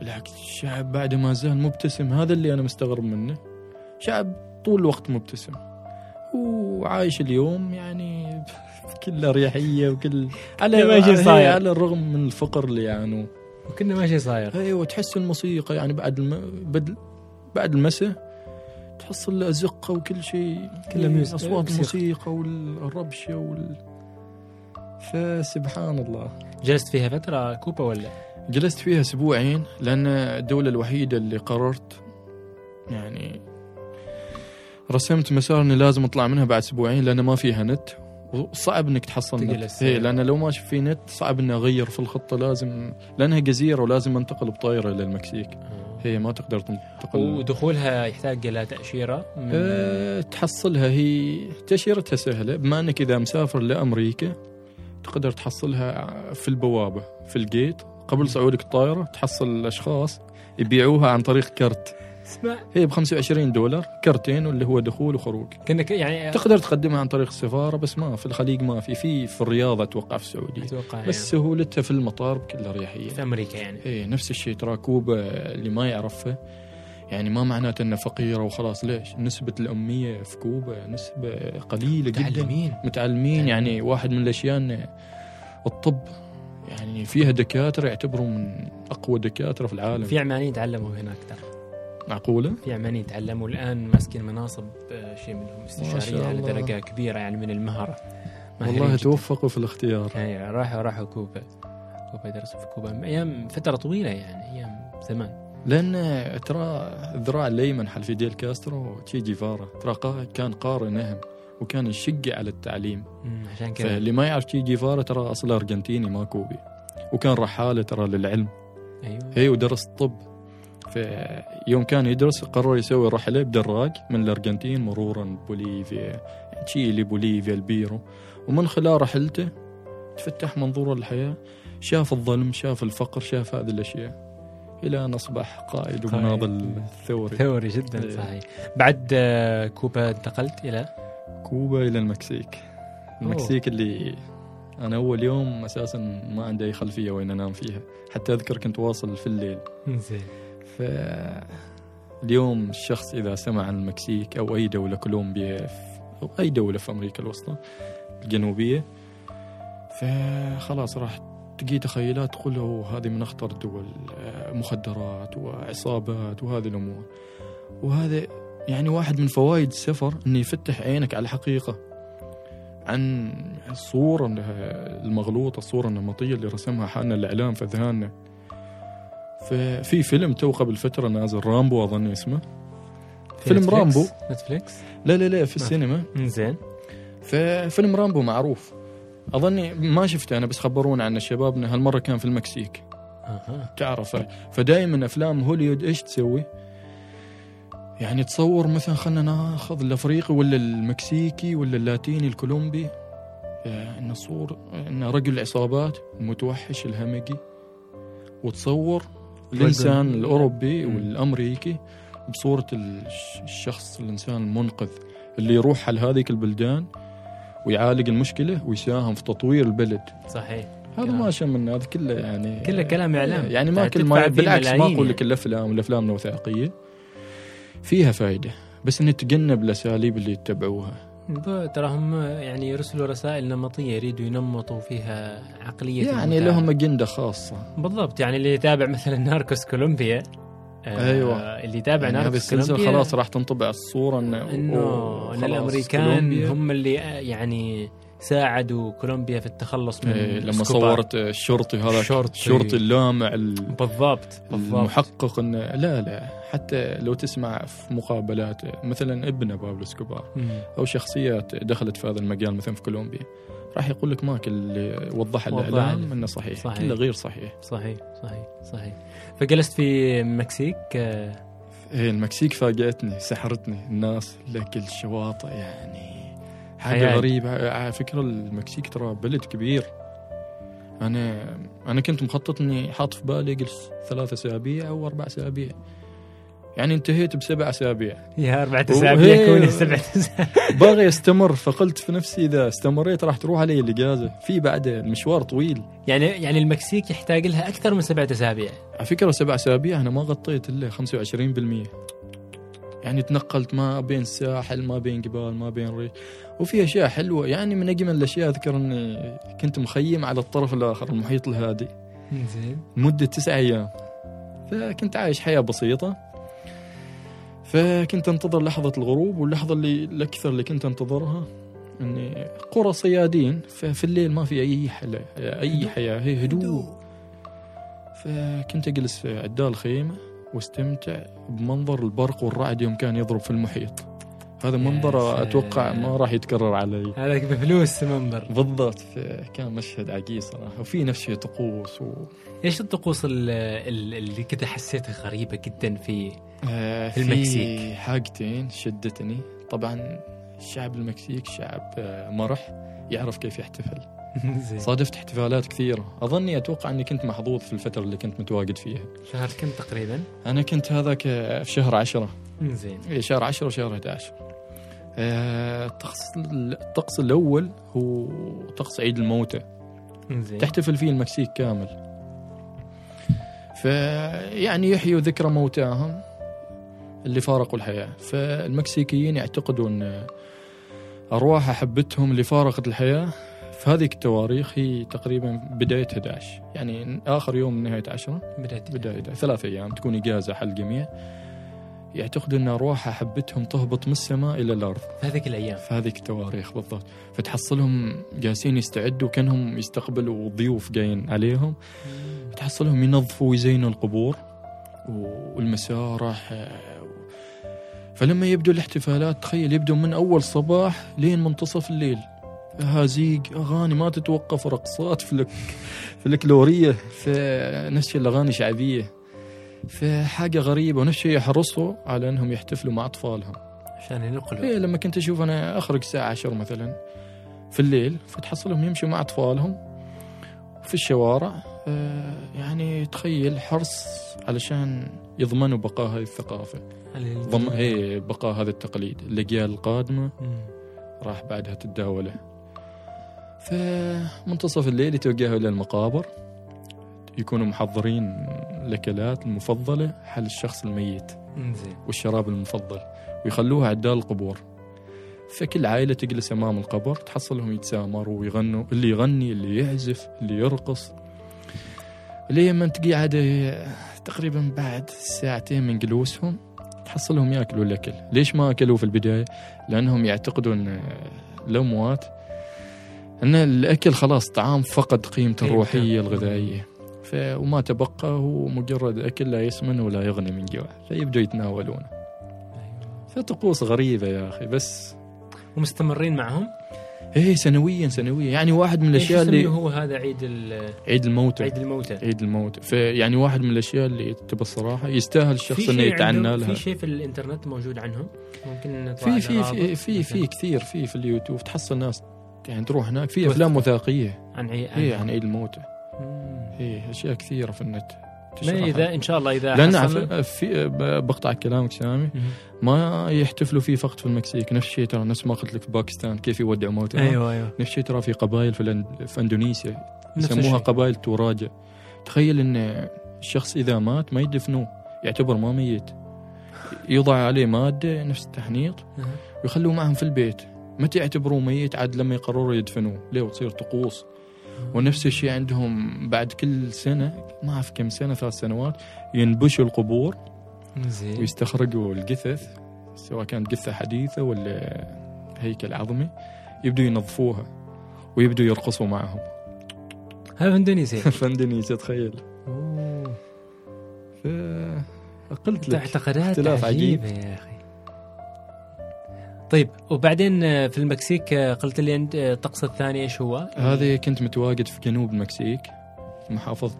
بالعكس الشعب بعد ما زال مبتسم. هذا اللي أنا مستغرب منه. شعب طول الوقت مبتسم. وعايش اليوم يعني بكل اريحيه وكل على ما شي هي صاير. على الرغم من الفقر اللي يعانوه وكنا ماشي صاير أيوه تحس الموسيقى يعني بعد الم... بعد بعد المساء تحصل ازقه وكل شيء كله ميوزك- أصوات موسيقى. الموسيقى والربشة وال فسبحان الله جلست فيها فترة كوبا ولا؟ جلست فيها أسبوعين لأن الدولة الوحيدة اللي قررت يعني رسمت مسار إني لازم أطلع منها بعد أسبوعين لأن ما فيها نت وصعب إنك تحصل. نت. هي لأن لو ما في نت صعب إني أغير في الخطة لازم لأنها جزيرة ولازم أنتقل بطائره إلى المكسيك. هي ما تقدر تنتقل. ودخولها يحتاج إلى تأشيرة من أه تحصلها هي تأشيرتها سهلة بما أنك إذا مسافر لأمريكا تقدر تحصلها في البوابة في الجيت. قبل صعودك الطائرة تحصل الأشخاص يبيعوها عن طريق كرت. اسمع هي ب 25 دولار كرتين واللي هو دخول وخروج. كنا ك- يعني تقدر تقدمها عن طريق السفارة بس ما في الخليج ما في في في الرياض أتوقع في السعودية. أتوقع بس يعني سهولتها في المطار بكل أريحية. في أمريكا يعني. إيه نفس الشيء ترى كوبا اللي ما يعرفها يعني ما معناته إنها فقيرة وخلاص. ليش؟ نسبة الأمية في كوبا نسبة قليلة جدا. متعلمين. متعلمين يعني واحد من الأشياء إنه الطب يعني فيها دكاترة يعتبروا من أقوى دكاترة في العالم. في عمانيين تعلموا هناك ترى. معقوله في عمانيين تعلموا الآن ماسكين مناصب آه، شيء منهم استشاريين شاء على الله. درجة كبيرة يعني من ماهرين والله. توفقوا في الاختيار. اي راحوا راحوا كوبا كوبا درسوا في كوبا. أيام فترة طويلة يعني أيام زمان. لأن ترى الذراع الايمن حال فيديل كاسترو تشي جيفارا ترى كان قارئ نهم وكان يشجع على التعليم. عشان كذا. فاللي ما يعرف تشي جيفارا ترى أصله أرجنتيني ما كوبي. وكان رحالة ترى للعلم. أيوه. هي ودرس الطب فيوم كان يدرس قرر يسوي رحلة بدراجة من الأرجنتين مرورا بوليفيا تشيلي بوليفيا البيرو. ومن خلال رحلته تفتح منظوره للحياه شاف الظلم شاف الفقر شاف هذه الأشياء. إلى أن أصبح قائد ومناضل ثوري. ثوري جدا إيه. صحيح. بعد آه، كوبا انتقلت إلى؟ كوبا إلى المكسيك. المكسيك اللي أنا أول يوم أساسا ما عندي أي خلفية وين أنام فيها. حتى أذكر كنت واصل في الليل. زين فاليوم الشخص إذا سمع عن المكسيك أو أي دولة كولومبيا أو أي دولة في أمريكا الوسطى الجنوبية فخلاص راح تجي تخيلات تقول هذه من أخطر الدول آه، مخدرات وعصابات وهذه الأمور. وهذا يعني واحد من فوائد السفر أنه يفتح عينك على الحقيقة عن الصورة المغلوطة الصورة النمطية اللي رسمها حالنا الإعلام في أذهاننا ففي فيلم تو قبل فترة نازل رامبو أظن اسمه. في فيلم نتفليكس؟ رامبو. نتفليكس؟ لا لا لا في ما- السينما. زين ففيلم رامبو معروف. أظني ما شفته أنا بس خبرونا عنه شبابنا هالمرة كان في المكسيك. أها. تعرف فدائما أفلام هوليوود إيش تسوي؟ يعني تصور مثلا خلينا ناخذ الأفريقي ولا المكسيكي ولا اللاتيني الكولومبي. إن صور إن رجل عصابات المتوحش الهمجي وتصور مم. والأمريكي بصورة الش- الشخص الإنسان المنقذ اللي يروح على هذيك البلدان ويعالج المشكلة ويساهم في تطوير البلد صحيح هذا كلام. ما شمنا هذا كله يعني كله كلام إعلام يعني ما كل تدفع ما بالعكس ما أقول لك يعني. الافلام الأفلام الوثائقية فيها فائده بس نتجنب الأساليب اللي يتبعوها ب- ترى هم يعني يرسلوا رسائل نمطية يريدوا ينمطوا فيها عقلية يعني المتابع. لهم أجندة خاصة بالضبط يعني اللي يتابع مثلا ناركوس كولومبيا آه أيوة. اللي يتابع يعني هذه ناركوس السلسله كولومبيا خلاص راح تنطبع الصورة إنه إنه الأمريكان كولومبيا. هم اللي آه، يعني ساعدوا كولومبيا في التخلص من إيه لما اسكوبار. صورت الشرطي هذا الشرطي. الشرطي اللامع ال- بالضبط بالضبط المحقق إنه لا لا حتى لو تسمع في مقابلات مثلا ابنه بابلو إسكوبار مم. أو شخصيات دخلت في هذا المجال مثلا في كولومبيا راح يقول لك ما كل اللي وضح الإعلام. إنه صحيح, صحيح. كله غير صحيح صحيح صحيح صحيح فجلست في المكسيك آه، إيه المكسيك فاجأتني سحرتني الناس لكل الشواطئ يعني حاجة خيال. غريبة على فكرة المكسيك ترى بلد كبير أنا أنا كنت مخطط إني حاط في بالي اجلس ثلاث أسابيع أو أربع أسابيع يعني انتهيت بسبع أسابيع. يا أربعة وهي- أسابيع كوني سبعة أسابيع. باغي استمر فقلت في نفسي إذا استمريت راح تروح علي الاجازه في بعد المشوار طويل. يعني يعني المكسيك يحتاج لها أكثر من سبعة أسابيع. على فكرة سبع أسابيع أنا ما غطيت إلا 25% يعني تنقلت ما بين الساحل ما بين جبال ما بين ريف. وفي أشياء حلوة. يعني من أجمل الأشياء أذكر إني كنت مخيم على الطرف الآخر المحيط الهادي زين لمده تسعة أيام. فكنت عايش حياة بسيطة. فكنت أنتظر لحظة الغروب واللحظة اللي الأكثر اللي كنت أنتظرها إني قرى صيادين ففي الليل ما في أي حلا أي حياة هي هدوء. فكنت أجلس في عدال الخيمه واستمتع بمنظر البرق والرعد يوم كان يضرب في المحيط. هذا منظر أتوقع. ما راح يتكرر علي. هذاك بفلوس منظر. بالضبط كان مشهد عجيب صراحة وفي نفس الشيء طقوس و... إيش الطقوس ال- ال- اللي كذا حسيتها غريبة جدا في آه، في المكسيك. في حاجتين شدتني. طبعا الشعب المكسيك شعب آه، مرح يعرف كيف يحتفل. صادفت احتفالات كثيرة. أظني أتوقع أني كنت محظوظ في الفترة اللي كنت متواجد فيها. شهر كم تقريبا؟ أنا كنت هذاك آه، في شهر عشرة. زين. إيه شهر 10 وشهر 11 آه، الطقس الطقس الأول هو طقس عيد الموتى. تحتفل فيه المكسيك كامل. فيعني يحيوا ذكرى موتاهم اللي فارقوا الحياة. فالمكسيكيين يعتقدوا أن أرواح أحبتهم اللي فارقت الحياة في هذيك التواريخ هي تقريبا بداية 11 يعني آخر يوم من نهاية 10 بداية بداية ثلاث أيام تكون إجازة حق الجميع. يعتقدوا أن أرواح أحبتهم تهبط من السماء إلى الأرض. في هذيك الأيام. في هذيك التواريخ بالضبط. فتحصلهم جالسين يستعدوا كأنهم يستقبلوا ضيوف جايين عليهم. تحصلهم ينظفوا ويزينوا القبور والمسارح. فلما يبدو الاحتفالات تخيل يبدو من أول صباح لين منتصف الليل. هازيق أغاني ما تتوقف رقصات فلك فلكلورية في نفس الشيء الأغاني شعبيه في حاجة غريبة ونفس الشيء يحرصوا على إنهم يحتفلوا مع أطفالهم. عشان ينقلوا. إيه لما كنت أشوف أنا أخرج الساعة 10 مثلا في الليل فتحصلهم يمشوا مع أطفالهم في الشوارع. آه، يعني تخيل حرص علشان يضمنوا بقاء هذه الثقافة. ضم اي بقاء هذا التقليد. الاجيال القادمة راح بعدها تتداوله. فمنتصف الليل يتوجهوا إلى المقابر. يكونوا محضرين الأكلات المفضلة حل الشخص الميت زين والشراب المفضل ويخلوها عدال القبور. فكل عائلة تجلس أمام القبر تحصلهم يتسامروا ويغنوا اللي يغني اللي يعزف اللي يرقص. لما تقعد تقريبا بعد ساعتين من جلوسهم تحصلهم يأكلوا الأكل. ليش ما أكلوا في البداية؟ لأنهم يعتقدون الاموات إن الأكل خلاص طعام فقد قيمته. الروحية الغذائية. وما تبقى هو مجرد أكل لا يسمن ولا يغني من جوع. فيبدوا يتناولونه. فطقوس غريبة يا أخي بس ومستمرين معهم؟ إيه سنويا سنويا. يعني واحد من الأشياء اللي هو هذا؟ عيد عيد الموتى. عيد الموتى. عيد الموتى. فيعني واحد من الأشياء اللي تبى الصراحة يستاهل الشخص انه يتعنى لها. في شيء في الإنترنت موجود عنهم؟ ممكن في في في في, في كثير في في اليوتيوب. تحصل ناس يعني تروح هناك. في أفلام وثائقية. عن عيد إيه عن عيد الموتى. إيه أشياء كثيرة في النت. ما إذا إن شاء الله إذا لأن في بقطع كلامك سامي ما يحتفلوا فيه فقط في المكسيك نفس الشيء ترى نفس ما قلت لك في باكستان كيف يودعوا موتى. أيوه أيوه. نفس الشيء ترى في قبائل في. في إندونيسيا يسموها قبائل توراجة. تخيل إن الشخص إذا مات ما يدفنوه يعتبر ما ميت. يوضع عليه مادة نفس التحنيط ويخلوه معهم في البيت. متى يعتبروه ميت؟ عاد لما يقرروا يدفنوه. ليه؟ وتصير طقوس. ونفس الشيء عندهم بعد كل سنة ما أعرف كم سنة ثلاث سنوات ينبشوا القبور زين. ويستخرجوا الجثث سواء كانت جثة حديثة ولا هيكل عظمي يبدوا ينظفوها ويبدوا يرقصوا معهم. هذا في إندونيسيا. في إندونيسيا تخيل. قلت لك اعتقادات عجيبة يا أخي. طيب وبعدين في المكسيك قلت لي أنت الطقس الثاني إيش هو؟ هذه كنت متواجد في جنوب المكسيك محافظة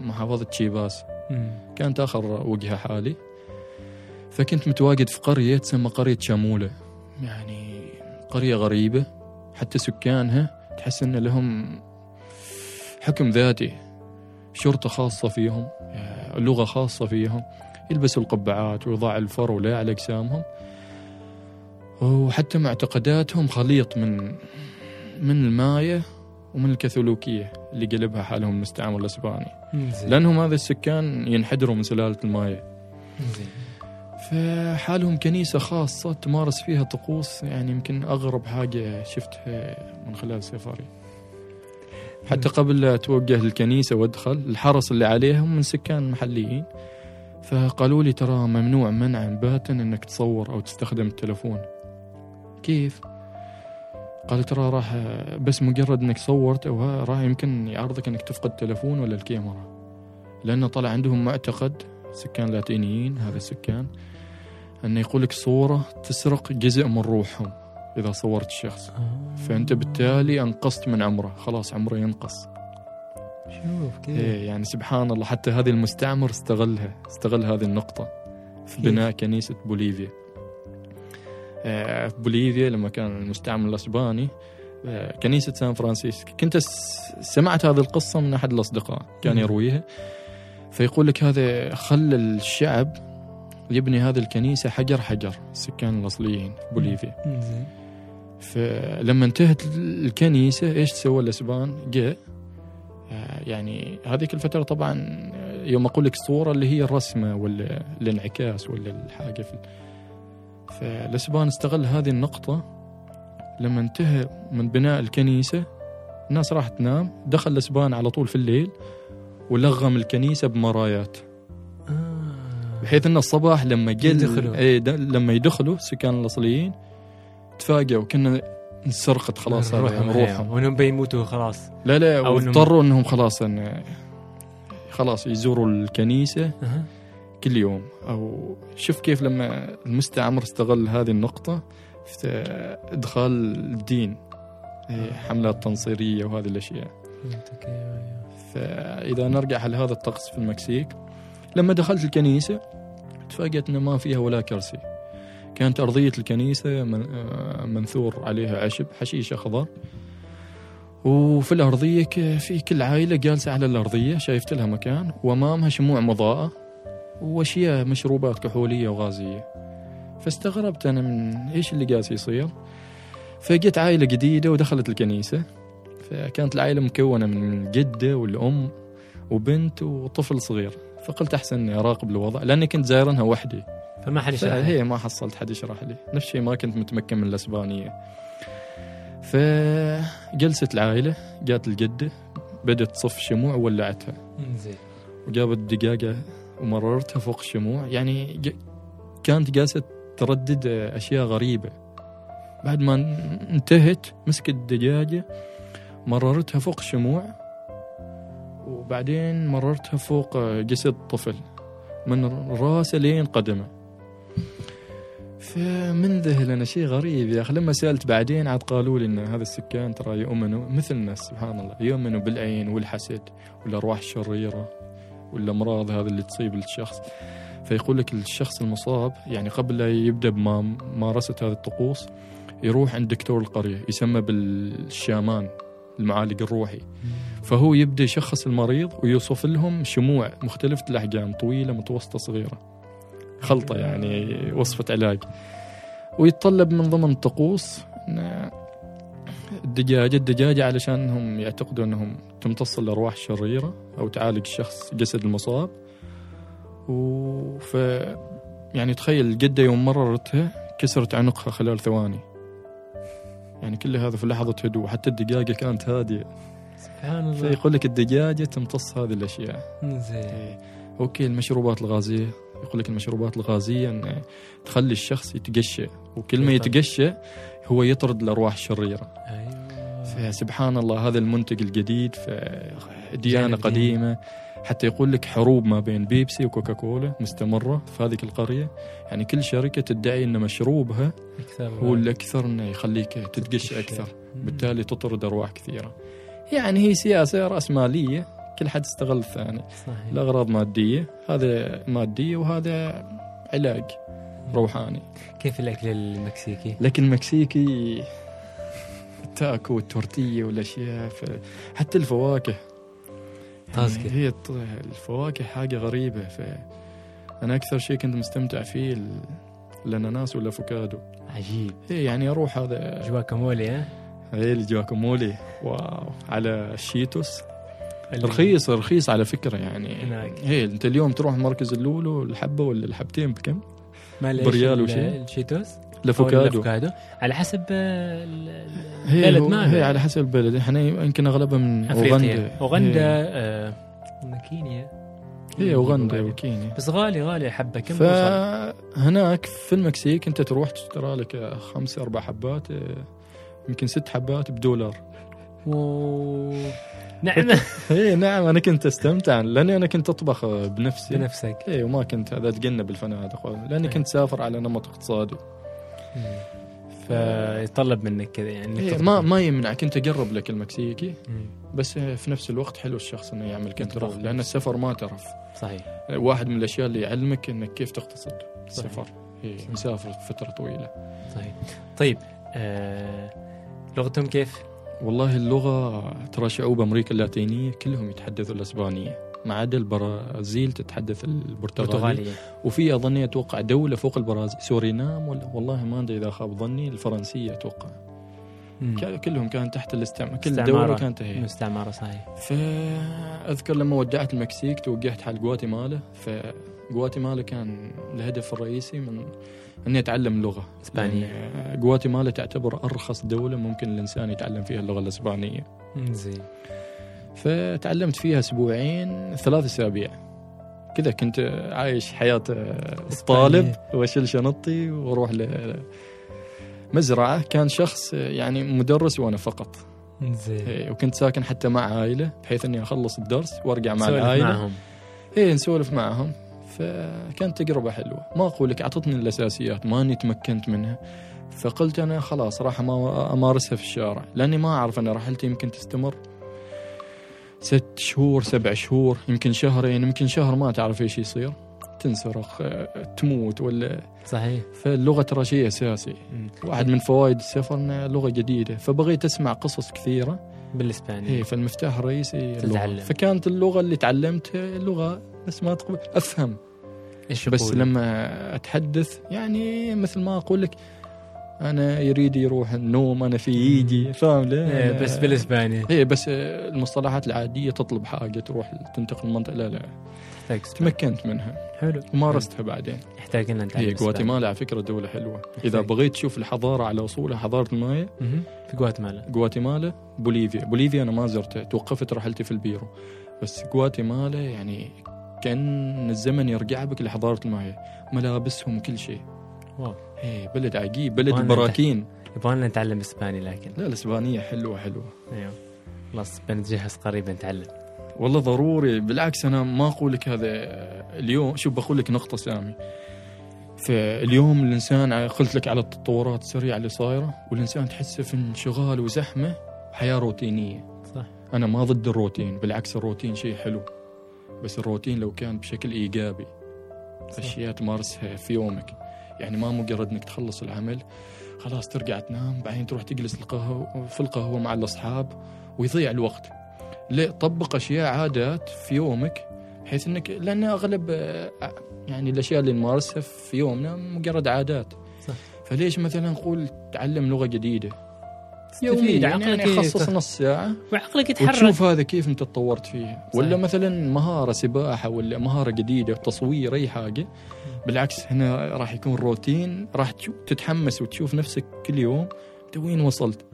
محافظة تشياباس كانت آخر وجهة حالي. فكنت متواجد في قرية تسمى قرية شامولة. يعني قرية غريبة حتى سكانها تحس أن لهم حكم ذاتي شرطة خاصة فيهم لغة خاصة فيهم. يلبسوا القبعات ويضع الفرو لا على أجسامهم. وحتى معتقداتهم خليط من من الماية ومن الكاثوليكية اللي قلبها حالهم المستعمر الإسباني لأنهم هذا السكان ينحدروا من سلالة الماية. فحالهم كنيسة خاصة تمارس فيها طقوس يعني يمكن أغرب حاجة شفتها من خلال سفري حتى قبل لا أتوجه للكنيسة وأدخل الحرس اللي عليهم من سكان محليين. فقالوا لي ترى ممنوع منعا باتا إنك تصور أو تستخدم التلفون. كيف؟ قال ترى راح بس مجرد إنك صورت أو راح يمكن يعرضك إنك تفقد التلفون ولا الكاميرا. لأنه طلع عندهم معتقد سكان لاتينيين هذا السكان أنه يقول لك صورة تسرق جزء من روحهم إذا صورت الشخص فأنت بالتالي أنقصت من عمره خلاص عمره ينقص. شوف كيف. إيه يعني سبحان الله حتى هذه المستعمر استغلها استغل هذه النقطة في بناء كنيسة بوليفيا. في بوليفيا لما كان المستعمر الأسباني كنيسة سان فرانسيسكو كنت سمعت هذه القصة من أحد الأصدقاء كان يرويها. فيقول لك هذا خلى الشعب يبني هذه الكنيسة حجر حجر السكان الأصليين في بوليفيا. فلما انتهت الكنيسة إيش سوى الأسبان؟ جاء يعني هذيك الفترة طبعا يوم أقول لك الصورة اللي هي الرسمة ولا الانعكاس ولا الحاجة في فالاسبان استغل هذه النقطة لما انتهى من بناء الكنيسة الناس راحت تنام دخل الاسبان على طول في الليل ولغم الكنيسة بمرايات آه. بحيث إن الصباح لما جل يدخلوا. إيه د- لما يدخلوا السكان الأصليين تفاجئوا كنا انسرقت خلاص روحهم روحهم وإنهم بيموتوا خلاص لا لا واضطروا إنهم خلاص خلاص يزوروا الكنيسة أها. كل يوم. أو شوف كيف لما المستعمر استغل هذه النقطة في إدخال الدين إيه، حملات تنصيرية وهذه الأشياء. فهمتك، أيوة، أيوة. فإذا نرجع على هذا الطقس في المكسيك لما دخلت الكنيسة تفاجأت إنه ما فيها ولا كرسي. كانت أرضية الكنيسة من- آه، منثور عليها عشب حشيش اخضر وفي الأرضية ك- في كل عائلة جالسة على الأرضية شايفت لها مكان وأمامها شموع مضاءة. واشياء مشروبات كحولية وغازية. فاستغربت أنا من إيش اللي جالس يصير. فجت عائلة جديدة ودخلت الكنيسة. فكانت العائلة مكونة من جدة والأم وبنت وطفل صغير. فقلت أحسن إني أراقب الوضع لأني كنت زايرنها وحدي. فما حد يشرح. هي ما حصلت حد يشرح لي. نفس الشيء ما كنت متمكن من الأسبانية. فجلست العائلة جات الجدة بدت تصف شموع وولعتها زين وجابت دقاقة ومررتها فوق الشموع يعني كانت جالسة تردد أشياء غريبة. بعد ما انتهت مسكت الدجاجه مررتها فوق الشموع وبعدين مررتها فوق جسد الطفل من راسه لين قدمه. فمنذهل أنا شيء غريب يا أخي. لما سألت بعدين عاد قالوا لي إن هذا السكان ترى يؤمنوا مثل الناس سبحان الله. يؤمنوا بالعين والحسد والأرواح الشريرة. والامراض هذه اللي تصيب الشخص. فيقول لك الشخص المصاب يعني قبل لا يبدأ بممارسه هذه الطقوس يروح عند دكتور القرية يسمى بالشامان المعالج الروحي. فهو يبدأ يشخص المريض ويوصف لهم شموع مختلفة الأحجام طويلة متوسطة صغيرة. خلطة يعني وصفة علاج. ويتطلب من ضمن الطقوس إن الدجاجه الدجاجه علشان يعتقدوا إنهم تمتص الأرواح الشريره أو تعالج الشخص جسد المصاب. وف يعني تخيل الجده يوم مررتها كسرت عنقها خلال ثواني. يعني كل هذا في لحظة هدوء حتى الدجاجة كانت هادية. سبحان الله. فيقول لك الدجاجة تمتص هذه الأشياء. زين. إيه. أوكي المشروبات الغازية. يقول لك المشروبات الغازية إن تخلي الشخص يتقشى وكل ما يطرد. يتقشى هو يطرد الأرواح الشريرة. أيوه فسبحان الله هذا المنتج الجديد ديني. قديمة. حتى يقول لك حروب ما بين بيبسي وكوكاكولا مستمرة في هذه القرية. يعني كل شركة تدعي إن مشروبها هو الأكثر إنه يخليك تتقشى أكثر. مم. بالتالي تطرد أرواح كثيرة. يعني هي سياسة رأسمالية كل حد استغل الثاني صحيح. الأغراض مادية هذا مادية وهذا علاج روحاني. كيف الأكل المكسيكي؟ لكن المكسيكي التاكو والتورتية والأشياء ف- حتى الفواكه. يعني هي الفواكه حاجة غريبة ف أنا أكثر شيء كنت مستمتع فيه ال- الأناناس والأفوكادو عجيب هي يعني أروح هذا جواكامولي ها؟ هي الجواكامولي واو على الشيتوس رخيص رخيص على فكرة يعني هناك. هي أنت اليوم تروح مركز اللولو الحبة ولا الحبتين بكم؟ بريال وشيء. الشيتوس الافوكادو الافوكادو على حسب آه، البلد ماله هي على حسب البلد. إحنا يمكن اغلبها من أوغندا. أوغندا آه، كينيا. هي أوغندا وكينيا. بس غالي غالي حبة. كم؟ فهناك في المكسيك أنت تروح تشترى لك خمس أربع حبات آه، يمكن ست حبات بدولار. و... نعم. اي نعم أنا كنت أستمتع. لأني أنا كنت أطبخ بنفسي. بنفسك. اي وما كنت هذا اتجنب بالفنادق لأني إيه. كنت سافر على نمط اقتصادي. فيطلب منك كذا يعني إيه. ما ما يمنعك انت جرب لك المكسيكي. بس في نفس الوقت حلو الشخص إنه يعمل كنترول لأن. السفر ما ترف صحيح واحد من الأشياء اللي يعلمك إنك كيف تقتصد السفر. إيه، مسافر فترة طويلة صحيح طيب آه... لغتهم كيف؟ والله اللغة ترى شعوب أمريكا اللاتينية كلهم يتحدثوا الأسبانية ما عدا البرازيل تتحدث البرتغاليه برتغالية وفي اظني أتوقع دولة فوق البرازيل سورينام ولا والله ما أدري إذا خاب ظني الفرنسية أتوقع مم. ك- كلهم كان تحت الاستعمار كل. دولة كانت هي مستعمرة صحيح. فأذكر لما ودعت المكسيك توجهت حال غواتيمالا. فغواتيمالا كان الهدف الرئيسي من اني اتعلم اللغة إسبانية. لأن غواتيمالا تعتبر أرخص دولة ممكن الإنسان يتعلم فيها اللغة الإسبانية. زين. فتعلمت فيها أسبوعين ثلاث أسابيع. كذا كنت عايش حياة الطالب وأشيل شنطتي وأروح لمزرعه كان شخص يعني مدرس وأنا فقط. زين إيه، وكنت ساكن حتى مع عائلة بحيث إني أخلص الدرس وأرجع مع سولف العائلة. معهم. إيه نسولف معهم. فكانت تجربة حلوة. ما أقول لك أعطتني الأساسيات ما اني تمكنت منها. فقلت أنا خلاص راح أما- أمارسها في الشارع. لأني ما أعرف ان رحلتي يمكن تستمر. ست شهور سبع شهور يمكن شهرين يمكن شهر ما تعرف إيش يصير. تنسرق آه، تموت ولا صحيح. فاللغة ترى شيء أساسي. واحد من فوائد السفر انها لغة جديدة. فبغيت أسمع قصص كثيرة. بالاسباني إيه فالمفتاح الرئيسي. تتعلم. فكانت اللغة اللي تعلمتها لغة بس ما تقبل أفهم. إيش بس؟ لما أتحدث يعني مثل ما أقول لك أنا يريد يروح النوم أنا في يجي فاهم؟ ليه؟ إيه بس بالإسباني. إيه بس المصطلحات العادية تطلب حاجة تروح تنتقل منطقه لا لا. تمكنت منها. حلو. ومارستها بعدين. يحتاج لنا هي إسباني. غواتيمالا على فكرة دولة حلوة. إذا. بغيت تشوف الحضارة على أصولها حضارة المايا. في غواتيمالا. غواتيمالا بوليفيا. بوليفيا أنا ما زرتها. توقفت رحلتي في البيرو. بس غواتيمالا يعني كأن الزمن يرجع بك لحضارة المايا. ملابسهم كل شيء. واو. إيه بلد عجيب بلد وأنا البراكين يبغى لنا نتعلم إسباني لكن. لا الإسبانية حلوة حلوة. أيوه. خلاص بنتجهز قريبا نتعلم. والله ضروري بالعكس أنا ما أقول لك هذا اليوم. شوف بقول لك نقطة سامي. فاليوم الإنسان قلت لك على التطورات السريعة اللي صايرة والإنسان تحسه في انشغال وزحمة وحياه روتينية. صح. أنا ما ضد الروتين بالعكس الروتين شيء حلو. بس الروتين لو كان بشكل إيجابي أشياء تمارسها في يومك. يعني ما مجرد إنك تخلص العمل خلاص ترجع تنام بعدين تروح تجلس القهوه في القهوة مع الأصحاب ويضيع الوقت. ليه طبق أشياء عادات في يومك بحيث انك لأن أغلب آه، يعني الأشياء اللي نمارسها في يومنا مجرد عادات. صح. فليش مثلا نقول تعلم لغة جديدة؟ تستفيد، يوميا عقلك يعني يت- خصص نص ساعة. وعقلك يتحرك. وتشوف هذا كيف أنت تطورت فيه. ولا صحيح. مثلا مهارة سباحة ولا مهارة جديدة تصوير أي حاجة. بالعكس هنا راح يكون روتين راح تتحمس وتشوف نفسك كل يوم انت وين وصلت؟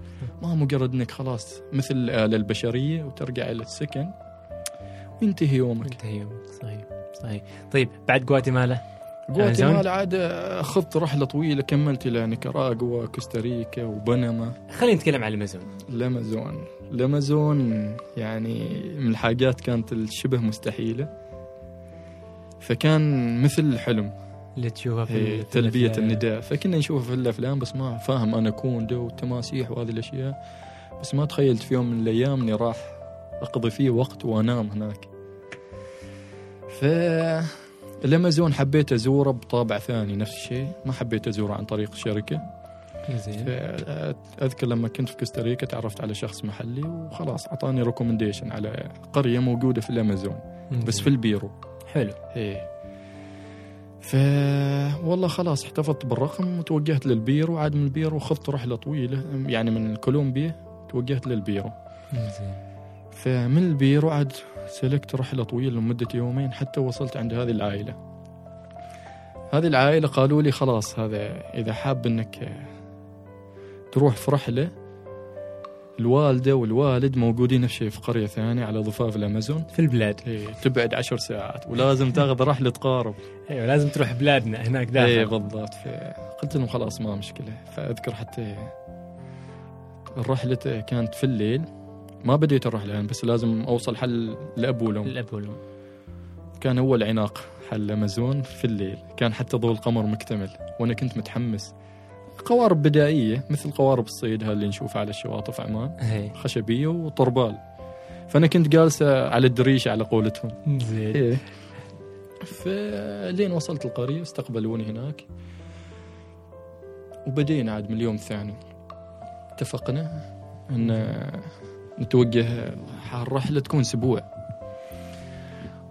ما مجرد إنك خلاص مثل الاله البشريه وترجع إلى السكن وينتهي يومك. انتهى يومك. صحيح صحيح. طيب بعد غواتيمالا؟ غواتيمالا عاد اخذت رحلة طويلة كملت إلى نيكاراغوا كوستاريكا وبنما. خلينا نتكلم عن الامازون الأمازون. الأمازون يعني من الحاجات كانت الشبه مستحيلة. فكان مثل الحلم اللي تشوفها في هي في تلبية الأفلام. النداء. فكنا نشوفه في الأفلام بس ما فاهم أناكوندا والتماسيح وهذه الأشياء. بس ما تخيلت في يوم من الأيام إني راح أقضي فيه وقت وأنام هناك. ف الأمازون حبيت أزوره بطابع ثاني نفس الشيء. ما حبيت أزوره عن طريق شركه زين. أذكر لما كنت في كوستاريكا تعرفت على شخص محلي وخلاص أعطاني recommendation على قرية موجودة في الأمازون بس في البيرو. حلو. إيه. ف والله خلاص احتفظت بالرقم وتوجهت للبيرو. وعاد من البيرو خذت رحلة طويلة يعني من كولومبيا توجهت للبيرو. فمن البيرو عاد سلكت رحلة طويلة لمدة يومين حتى وصلت عند هذه العائلة. هذه العائلة قالوا لي خلاص هذا إذا حاب إنك تروح في رحلة الوالدة والوالد موجودين نفس الشيء في قرية ثانية على ضفاف الأمازون. في البلاد. إيه تبعد عشر ساعات ولازم تاخذ رحلة تقارب. أيوه لازم تروح بلادنا هناك داخل. إيه بالضبط. فقلت لهم خلاص ما مشكلة. فأذكر حتى الرحلة كانت في الليل. ما بديت الرحلة يعني بس لازم أوصل حل لاب والام الاب والام كان أول عناق حل الأمازون في الليل. كان حتى ضوء القمر مكتمل وأنا كنت متحمس. قوارب بدائية مثل قوارب الصيد اللي نشوفها على الشواطئ في عمان خشبية وطربال. فأنا كنت جالسة على الدريشة على قولتهم. زين. إيه. فلين وصلت القرية استقبلوني هناك. وبدينا عاد من اليوم الثاني. اتفقنا إن نتوجه الرحلة تكون أسبوع.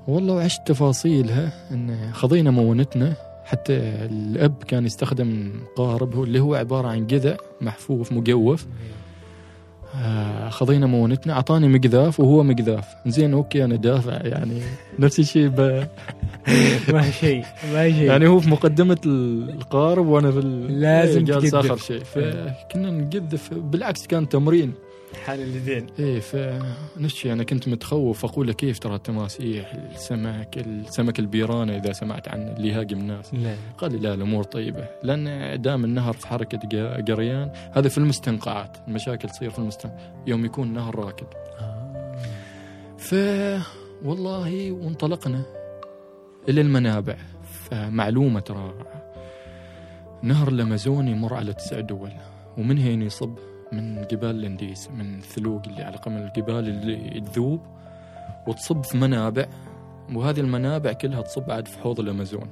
والله وعشت تفاصيلها. إن خذينا مونتنا. حتى الأب كان يستخدم قارب هو اللي هو عبارة عن جذع محفوف مجوف. آه، خذينا مونتنا أعطاني مقذاف وهو مقذاف. زين أوكي أنا دافع يعني نفس الشيء ب... ما شيء ما شيء. يعني هو في مقدمة القارب وأنا في ال... لازم جالس. آخر شيء. فكنا نقذف بالعكس كان تمرين. حال اليدين. إيه فنفس الشيء أنا كنت متخوف. أقول له كيف ترى التماسيح السمك السمك البيرانه إذا سمعت عنه اللي يهاجم الناس. لا. قال لي لا الأمور طيبة. لأن دام النهر في حركة قا- قريان هذا في المستنقعات. المشاكل تصير في المستنقع يوم يكون النهر راكد. ف والله وانطلقنا إلى المنابع. فمعلومة ترى نهر الامازون يمر على تسع دول ومن هين يصب من جبال الإنديز من الثلوج اللي على قمم الجبال اللي تذوب وتصب في منابع وهذه المنابع كلها تصب عاد في حوض الأمازون.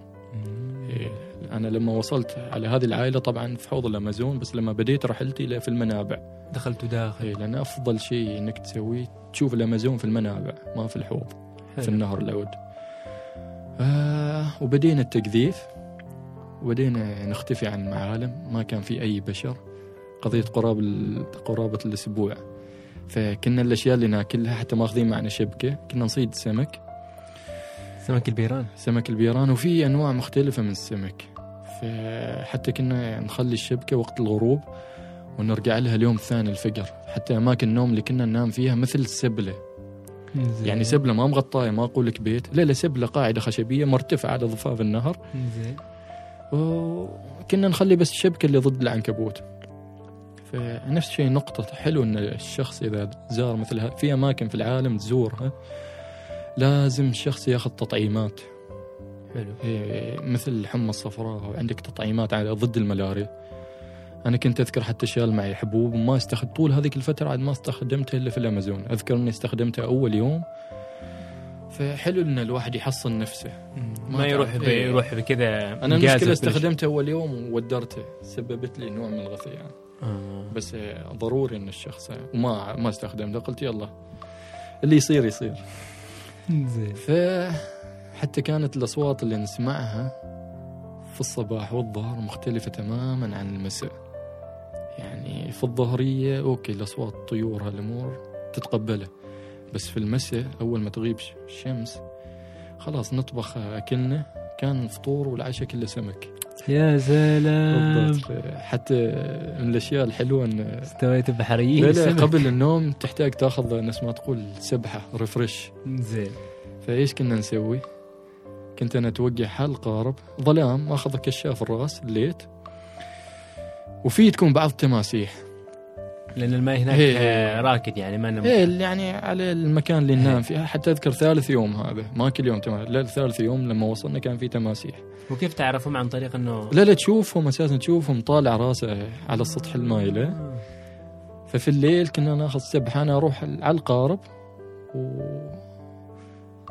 إيه، أنا لما وصلت على هذه العائلة طبعا في حوض الأمازون بس لما بديت رحلتي في المنابع. دخلت داخل. إيه، لأن أفضل شيء إنك تسويه تشوف الأمازون في المنابع ما في الحوض في النهر العود آه وبدينا التجذيف وبدينا نختفي عن المعالم ما كان في أي بشر. قضية قراب قرابة الأسبوع. فكنا الأشياء اللي ناكلها حتى ماخذين معنا شبكة. كنا نصيد سمك. سمك البيران. سمك البيران وفي أنواع مختلفة من السمك. فحتى كنا نخلي الشبكة وقت الغروب ونرجع لها اليوم الثاني الفجر. حتى أماكن النوم اللي كنا ننام فيها مثل سبلة. زين. يعني سبلة ما مغطايه ما أقول لك بيت. لا لا سبلة قاعدة خشبية مرتفعة على ضفاف النهر. زين. وكنا نخلي بس الشبكة اللي ضد العنكبوت. فنفس الشيء نقطة حلو إن الشخص إذا زار مثل في أماكن في العالم تزورها لازم الشخص ياخذ تطعيمات. حلو. إيه، مثل الحمى الصفراء وعندك تطعيمات على ضد الملاريا. أنا كنت أذكر حتى شال معي حبوب وما استخد طول هذيك الفترة عاد ما استخدمتها إلا في الأمازون. أذكر إني استخدمتها أول يوم. فحلو إن الواحد يحصن نفسه. ما ما يروح تعرف. ب- إيه. يروح بكذا أنا المشكلة. استخدمتها أول يوم وودرتها سببت لي نوع من الغثيان. آه. بس ضروري إن الشخص وما ما استخدمته قلت يلا اللي يصير يصير. زين. فحتى كانت الأصوات اللي نسمعها في الصباح والظهر مختلفة تماما عن المساء. يعني في الظهرية okay الأصوات الطيور هالأمور تتقبلها. بس في المساء أول ما تغيب الشمس خلاص نطبخ أكلنا. كان الفطور والعشاء كله سمك. يا سلام. حتى من الأشياء الحلوة أن استويت بحريين لا لا. قبل النوم تحتاج تأخذ نفس ما تقول سبحة refresh زين. فإيش كنا نسوي؟ كنت أنا اتوجه حال القارب ظلام أخذ كشاف الرأس الليت وفي تكون بعض التماسيح. لأن الماء هناك إيه. آه، راكد يعني ما نم اللي يعني على المكان اللي ننام فيه. حتى أذكر ثالث يوم هذا ما كل يوم تماسيح لا ثالث يوم لما وصلنا كان في تماسيح. وكيف تعرفهم عن طريق إنه؟ لا لا تشوفهم أساسا تشوفهم طالع راسه على السطح المايله آه. ففي الليل كنا نأخذ سبحة أنا أروح على القارب و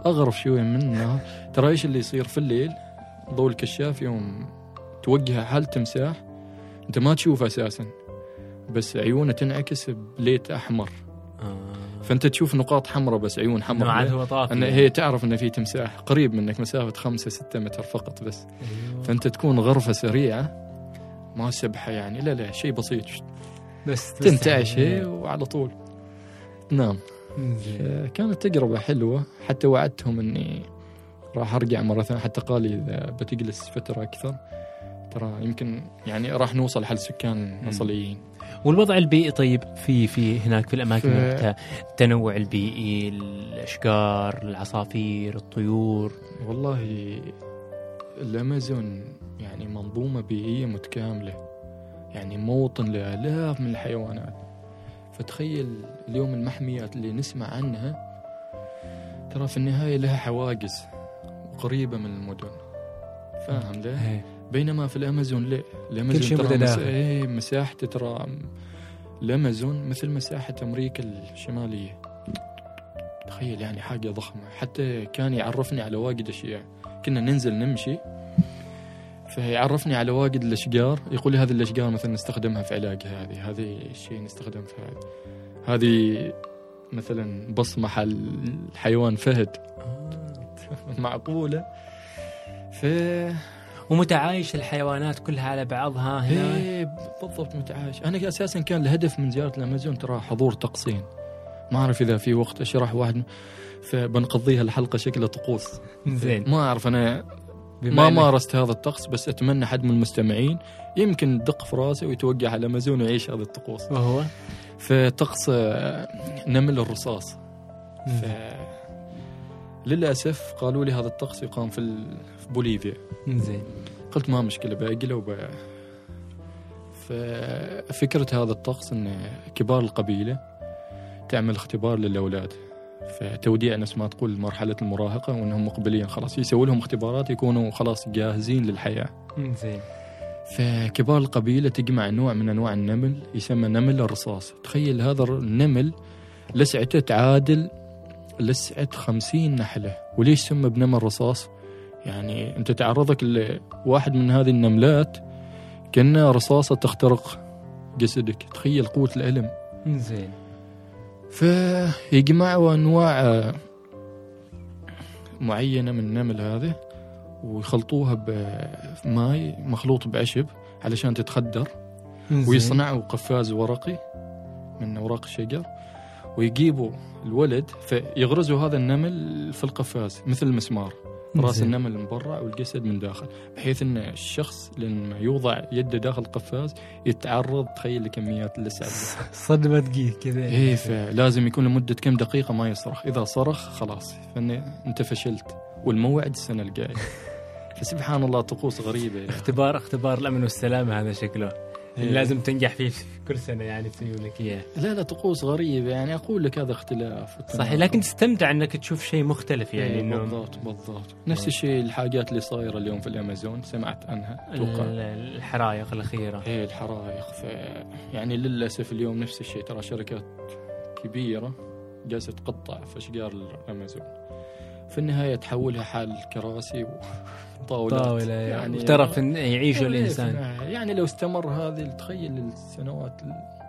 أغرف شوية من النهر ترى إيش اللي يصير في الليل؟ ضوء الكشاف يوم توجهه حال تمساح؟ أنت ما تشوفه أساسا. بس عيونه تنعكس بليت أحمر. آه. فأنت تشوف نقاط حمراء بس عيون حمراء طافي أن هي تعرف إن في تمساح قريب منك مسافة خمسة ستة متر فقط بس. أيوه. فأنت تكون غرفة سريعة ما سبحة يعني لا لا شيء بسيط. بس تنتعش هي وعلى طول. تنام. آه، كانت تجربة حلوة. حتى وعدتهم إني راح أرجع مرة ثانية. حتى قال لي إذا بتجلس فترة أكثر ترى يمكن يعني راح نوصل حل سكان أصليين. والوضع البيئي طيب في في هناك في الأماكن ف- وقتها التنوع البيئي الأشجار العصافير الطيور. والله الأمازون يعني منظومة بيئية متكاملة يعني موطن لآلاف من الحيوانات. فتخيل اليوم المحميات اللي نسمع عنها ترى في النهاية لها حواجز وقريبة من المدن. فاهم له؟ بينما في الأمازون لا. الأمازون كل شيء. متداخل. إيه مساحته ترى الأمازون مثل مساحة أمريكا الشمالية. تخيل يعني حاجة ضخمة. حتى كان يعرفني على واجد أشياء. كنا ننزل نمشي فيعرفني على واجد الأشجار. يقول لي هذه الأشجار مثلا نستخدمها في علاج هذه هذه الشيء نستخدم في هذه هذه مثلا بصمه الحيوان فهد. معقولة؟ ف ومتعايش الحيوانات كلها على بعضها هنا. إيه بالضبط متعايش. أنا أساسا كان الهدف من زيارة الأمازون ترى حضور طقسين ما أعرف إذا في وقت أشرح واحد فبنقضيها الحلقة شكلها طقوس. زين. ما أعرف أنا ما مارست هذا الطقس بس أتمنى حد من المستمعين يمكن يدق في راسه ويتوجه على الامازون ويعيش هذا الطقوس. وهو؟ فطقس آه، نمل الرصاص. ف... للأسف قالوا لي هذا الطقس يقام في. في بوليفيا. زين قلت ما مشكلة باقله وب... ففكره هذا الطقس إن كبار القبيلة تعمل اختبار للأولاد. فتوديع نفس ما تقول مرحلة المراهقة وإنهم مقبلين. خلاص يسوي لهم اختبارات يكونوا خلاص جاهزين للحياة. زين فكبار القبيلة تجمع نوع من أنواع النمل يسمى نمل الرصاص. تخيل هذا النمل لسعته تعادل لسعة خمسين نحلة. وليش سمى بنمل رصاص يعني أنت تعرضك لواحد من هذه النملات كأنها رصاصة تخترق جسدك. تخيل قوة الألم. زين فيجمعوا أنواع آه، معينة من النمل هذه ويخلطوها بماي مخلوط بعشب علشان تتخدر. ويصنعوا قفاز ورقي من أوراق الشجر. ويجيبوا الولد فيغرزوا هذا النمل في القفاز مثل المسمار. راس. النمل من برا والجسد من داخل بحيث إن الشخص لما يوضع يده داخل القفاز يتعرض تخيل لكميات اللسع صدمة دقيق كذا. إيه فلازم يكون لمدة كم دقيقة ما يصرخ. إذا صرخ خلاص أنت فشلت والموعد السنة الجاية. فسبحان الله طقوس غريبة. اختبار اختبار الأمن والسلامة هذا شكله. إيه. لازم تنجح فيه في كل سنة يعني تسوي لك إياه. لا لا طقوس غريبة يعني. أقول لك هذا اختلاف. صحيح لكن تستمتع إنك تشوف شيء مختلف يعني يعني انه بالضبط بالضبط. نفس الشيء الحاجات اللي صايرة اليوم في الأمازون سمعت عنها أتوقع. ال- الحرايق الأخيرة. إيه الحرائق. ف يعني للأسف اليوم نفس الشيء. ترى شركات كبيرة جالسة تقطع في أشجار الأمازون. في النهاية تحولها حال كراسي وطاولات. طاولة يعني ترى في الن- يعيشوا إيه، الإنسان. يعني لو استمر هذه تخيل السنوات ال-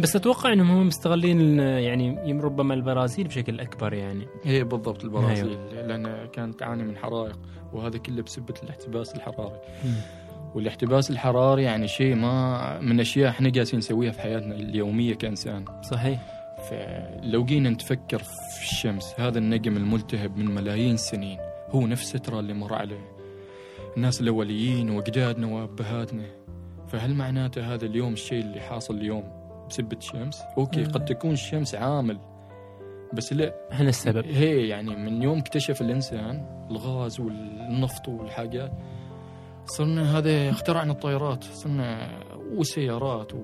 بس أتوقع إنهم هم مستغلين يعني ربما البرازيل بشكل أكبر يعني. إيه بالضبط البرازيل. لأن كانت تعاني من حرائق وهذا كله بسبه الاحتباس الحراري. والاحتباس الحراري يعني شيء ما من أشياء إحنا جالسين نسويها في حياتنا اليومية كإنسان. صحيح. فلو جينا نتفكر في الشمس هذا النجم الملتهب من ملايين السنين هو نفسه ترى اللي مر عليه. الناس الأوليين وأجدادنا وأبهاتنا. فهل معناته هذا اليوم الشيء اللي حاصل اليوم بسبة الشمس؟ okay مم. قد تكون الشمس عامل. بس لا. إحنا السبب؟ هي يعني من يوم اكتشف الإنسان الغاز والنفط والحاجات صرنا هذا اخترعنا الطائرات صرنا وسيارات. و...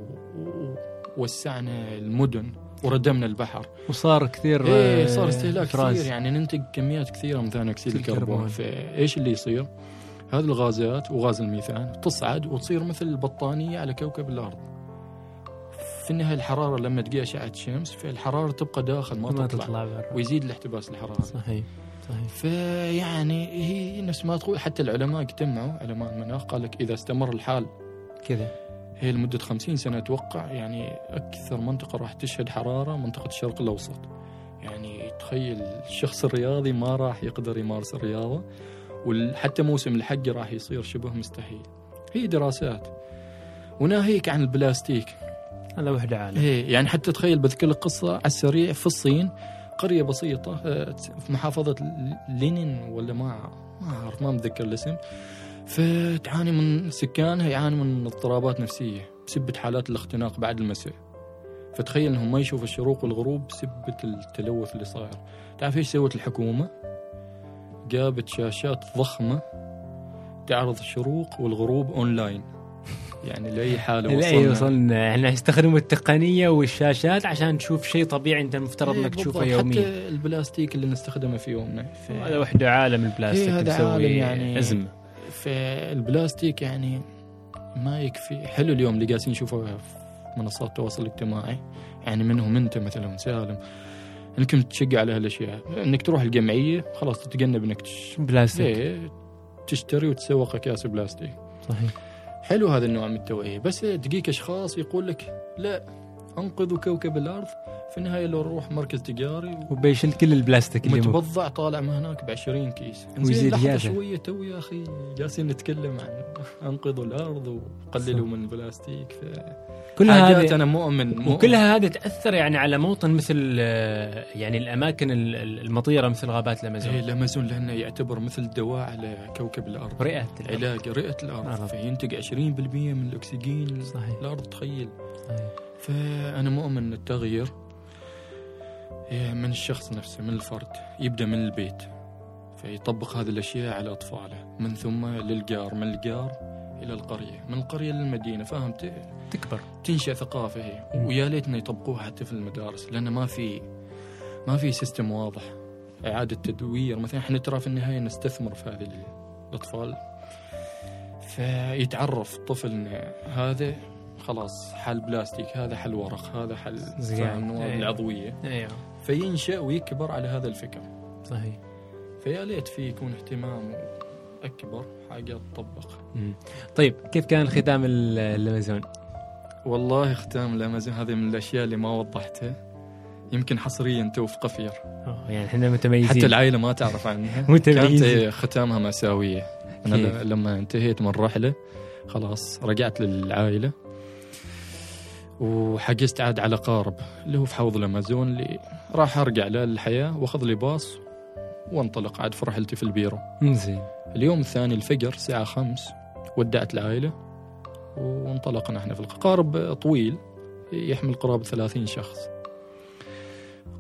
ووسعنا المدن. وردمنا البحر. وصار كثير إيه آه، صار استهلاك. كثير يعني ننتج كميات كثيرة من ثاني أكسيد الكربون. فإيش اللي يصير؟ هذه الغازات وغاز الميثان تصعد وتصير مثل البطانية على كوكب الأرض. في النهاية الحرارة لما تجي أشعة الشمس فالحرارة تبقى داخل ما, ما تطلع, تطلع ويزيد الاحتباس الحراري. صحيح صحيح. فيعني هي نفس ما تقول حتى العلماء اجتمعوا علماء المناخ قال لك إذا استمر الحال كذا. هي لمدة 50 سنة أتوقع يعني أكثر منطقة راح تشهد حرارة منطقة الشرق الأوسط. يعني تخيل الشخص الرياضي ما راح يقدر يمارس الرياضة وحتى موسم الحج راح يصير شبه مستحيل. هي دراسات. وناهيك عن البلاستيك. هذا وحدة عالم. إيه يعني حتى تخيل بذكر لك قصة على السريع في الصين قرية بسيطة آه، في محافظة لينين ولا ما ما أعرف ما متذكر الاسم. فتعاني من سكانها يعاني من اضطرابات نفسية بسبه حالات الاختناق بعد المساء. فتخيل إنهم ما يشوفوا الشروق والغروب بسبه التلوث اللي صاير. تعرف إيش سوت الحكومة؟ جابت شاشات ضخمة تعرض الشروق والغروب أونلاين. يعني لأي حالة وصلنا. وصلنا إحنا نستخدم التقنية والشاشات عشان تشوف شيء طبيعي أنت المفترض إيه إنك تشوفه. يوميا حتى البلاستيك اللي نستخدمه في يومنا. هذا وحده عالم البلاستيك إيه، هذا مسوي عالم يعني. إزمة. فالبلاستيك يعني ما يكفي. حلو اليوم اللي جالسين نشوفه في منصات التواصل الاجتماعي. يعني منهم انت مثلا سالم. انكم تشجع على هالأشياء. انك تروح الجمعية خلاص تتجنب انك تش... بلاستيك. إيه، تشتري وتسوق أكياس بلاستيك. صحيح. حلو هذا النوع من التوعية. بس تجيك أشخاص يقول لك لا أنقذوا كوكب الأرض في النهاية لو نروح مركز تجاري وبيشيل كل البلاستيك اللي متبضع طالع من هناك ب 20 كيس. ويزيد لحظة. شوية تو يا أخي جالسين نتكلم عن انقذوا الأرض وقللوا من البلاستيك. ف... كلها هذه أنا مؤمن, مؤمن. وكلها هذه تأثر يعني على موطن مثل آه، يعني الأماكن ال- ال- المطيرة مثل غابات إيه الامازون الامازون لأنه يعتبر مثل دواء على كوكب الأرض. رئة الأرض. علاج رئة الأرض. الأرض. فينتج 20% من الأكسجين. صحيح. الأرض تخيل. صحيح. فأنا مؤمن إن التغيير إيه، من الشخص نفسه من الفرد. يبدأ من البيت. فيطبق هذه الأشياء على أطفاله. من ثم للجار من الجار إلى القرية. من القرية للمدينه فهمت؟ تكبر. تنشأ ثقافه. هي. ويا ليتنا يطبقوها حتى في المدارس لأن ما في ما في system واضح. إعادة تدوير. مثلا إحنا ترى في النهاية نستثمر في هذه الأطفال. فيتعرف الطفل ان هذا خلاص حل بلاستيك هذا حل ورق هذا حل زين. فاهم المواد فينشأ ويكبر على هذا الفكر. صحيح. فيا ليت في يكون اهتمام أكبر حاجة تطبق. طيب كيف كان ختام ال- الامازون؟ والله ختام الامازون هذه من الأشياء اللي ما وضحتها. يمكن حصريا تو في قفير يعني إحنا متميزين. حتى العائلة ما تعرف عنها. متميزين. كانت ختامها كيف؟ ل- لما انتهيت من الرحلة خلاص رجعت للعائلة. وحجزت عاد على قارب اللي هو في حوض الأمازون اللي راح أرجع له للحياة وأخذ لي باص وانطلق عاد في رحلتي في البيرو. زين. اليوم الثاني الفجر الساعة خمس ودعت العائلة وانطلقنا إحنا في القارب طويل يحمل قرابة ثلاثين شخص.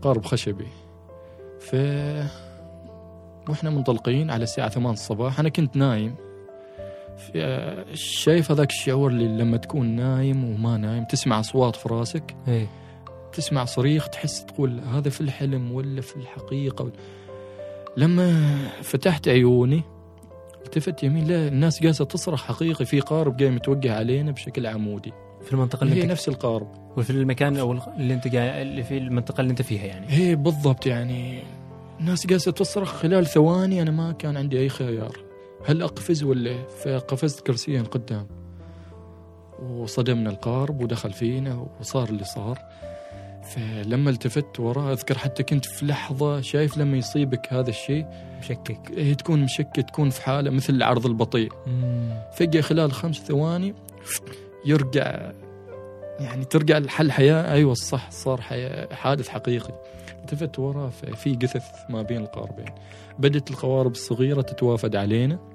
قارب خشبي. ف وإحنا منطلقين على الساعة ثمان الصباح. أنا كنت نايم. شايف هذاك الشعور اللي لما تكون نايم وما نايم تسمع أصوات في راسك إيه. تسمع صريخ تحس تقول هذا في الحلم ولا في الحقيقة؟ لما فتحت عيوني التفت يمين لا الناس جالسة تصرخ حقيقي في قارب جاي متوجه علينا بشكل عمودي. في المنطقة اللي هي نفس القارب. وفي المكان الغ- اللي أنت قاعد اللي في المنطقة اللي أنت فيها يعني. هي بالضبط يعني. الناس جالسة تصرخ خلال ثواني أنا ما كان عندي أي خيار. هل أقفز ولا فقفزت كرسيا قدام. وصدمنا القارب ودخل فينا وصار اللي صار. فلما التفت وراه أذكر حتى كنت في لحظة شايف لما يصيبك هذا الشيء. مشكك. هي تكون مشكة تكون في حالة مثل العرض البطيء. فجأة خلال خمس ثواني يرجع يعني ترجع لحل حياة. أيوة الصح صار حياة حادث حقيقي. التفت وراه في جثث ما بين القاربين. بدت القوارب الصغيرة تتوافد علينا.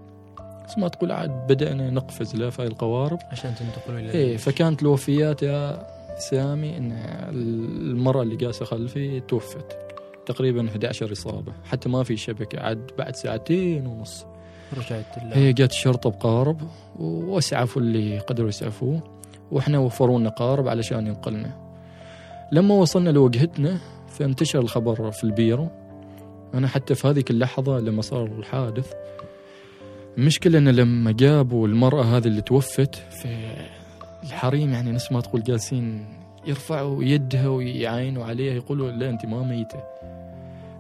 ما تقول عاد بدأنا نقفز لا في القوارب. عشان تنتقلوا إلى إيه فكانت الوفيات يا سامي إن المرأة اللي جالسة خلفي توفت تقريبا 11 إصابة. حتى ما في شبكة عاد بعد ساعتين ونص. رجعت هي جت الشرطة بقارب واسعفوا اللي قدروا يسعفوه وإحنا وفروا لنا قارب علشان ينقلنا. لما وصلنا لوجهتنا فانتشر الخبر في البيرو. أنا حتى في هذيك اللحظة لما صار الحادث المشكلة إن لما جابوا المرأة هذه اللي توفت في الحريم يعني نفس ما تقول جالسين يرفعوا يدها ويعاينوا عليها يقولوا لا أنت ما ميتة.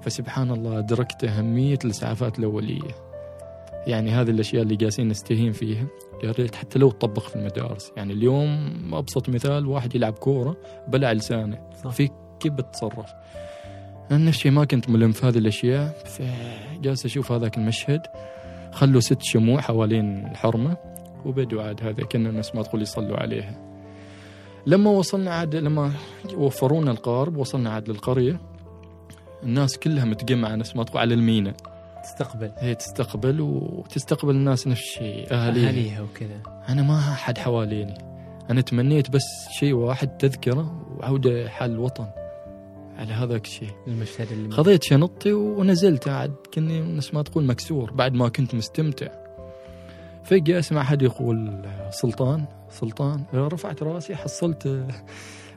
فسبحان الله أدركت أهمية الإسعافات الأولية. يعني هذه الأشياء اللي جالسين نستهين فيها. يا ريت حتى لو تطبق في المدارس. يعني اليوم أبسط مثال واحد يلعب كورة بلع لسانه. في كيف بتتصرف أنا نفس الشيء ما كنت ملم في هذه الأشياء. فجالس أشوف هذاك المشهد. خلوا ست شموع حوالين الحرمة وبدوا عاد هذا كنا الناس ما تقول يصلوا عليها. لما وصلنا عاد لما وفرونا القارب وصلنا عاد للقرية الناس كلها متجمعة نفس ما تقول على المينا. تستقبل. هي تستقبل وتستقبل الناس نفس الشيء أهاليها. أهاليها وكذا. أنا ما حد حواليني. أنا تمنيت بس شيء واحد تذكرة وعودة حال الوطن. على هذاك الشيء. المشهد اللي خذيت شنطتي ونزلت عاد كني نفس ما تقول مكسور بعد ما كنت مستمتع. فجأة اسمع حد يقول سلطان سلطان. رفعت راسي حصلت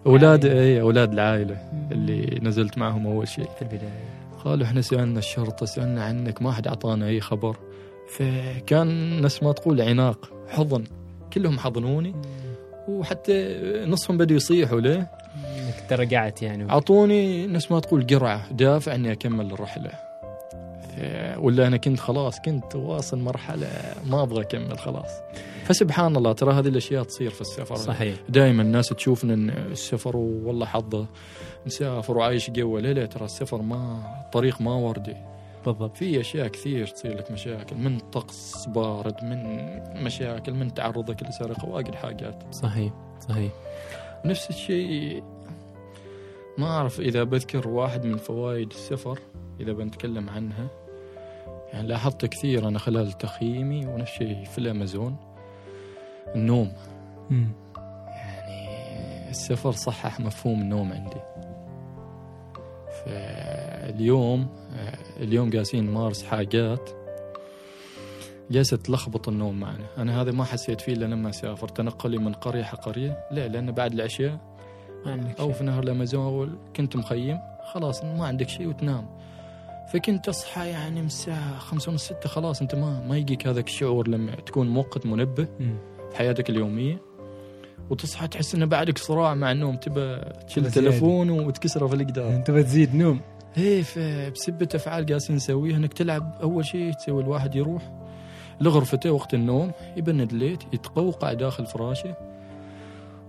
أولاد. اي أولاد العائلة اللي نزلت معهم أول شيء. في البداية. قالوا إحنا سألنا الشرطة سألنا عنك ما حد أعطانا أي خبر. فكان نفس ما تقول عناق حضن. كلهم حضنوني. وحتى نصهم بدوا يصيحوا ليه. إنك ترجعت يعني. أعطوني نفس ما تقول قرعة دافع إني أكمل الرحلة. ف- ولا أنا كنت خلاص كنت واصل مرحلة ما أبغى أكمل خلاص. فسبحان الله ترى هذه الأشياء تصير في السفر. صحيح. دائما الناس تشوفنا إن السفر والله حظه. نسافر وعايش قوة. لا لا ترى السفر ما طريق ما وردي. بالضبط. في أشياء كثير تصير لك مشاكل من طقس بارد من مشاكل من تعرضك لسرقة واجد حاجات. صحيح صحيح. نفس الشيء. ما أعرف إذا بذكر واحد من فوائد السفر إذا بنتكلم عنها. يعني لاحظت كثير أنا خلال تخييمي ونفس الشيء في الأمازون. النوم. مم. يعني السفر صحح مفهوم النوم عندي. فاليوم اليوم جالسين نمارس حاجات جالسة تلخبط النوم معنا. أنا هذا ما حسيت فيه إلا لما سافر تنقلي من قرية حق قرية. لا لأن بعد العشاء شيء. في نهر الأمازون أول كنت مخيم خلاص ما عندك شيء وتنام. فكنت أصحى يعني من الساعة خمسة ونص ستة خلاص أنت ما ما يجيك هذاك الشعور لما تكون موقت منبه. في حياتك اليومية. وتصحى تحس إنه بعدك صراع مع النوم تبى تشيل. تلفون وتكسره في القدام انت بتزيد نوم. إيه فبسبة أفعال قاسين نسويها إنك تلعب أول شيء تسوي الواحد يروح. لغرفته وقت النوم يبند ليت يتقوقع داخل فراشة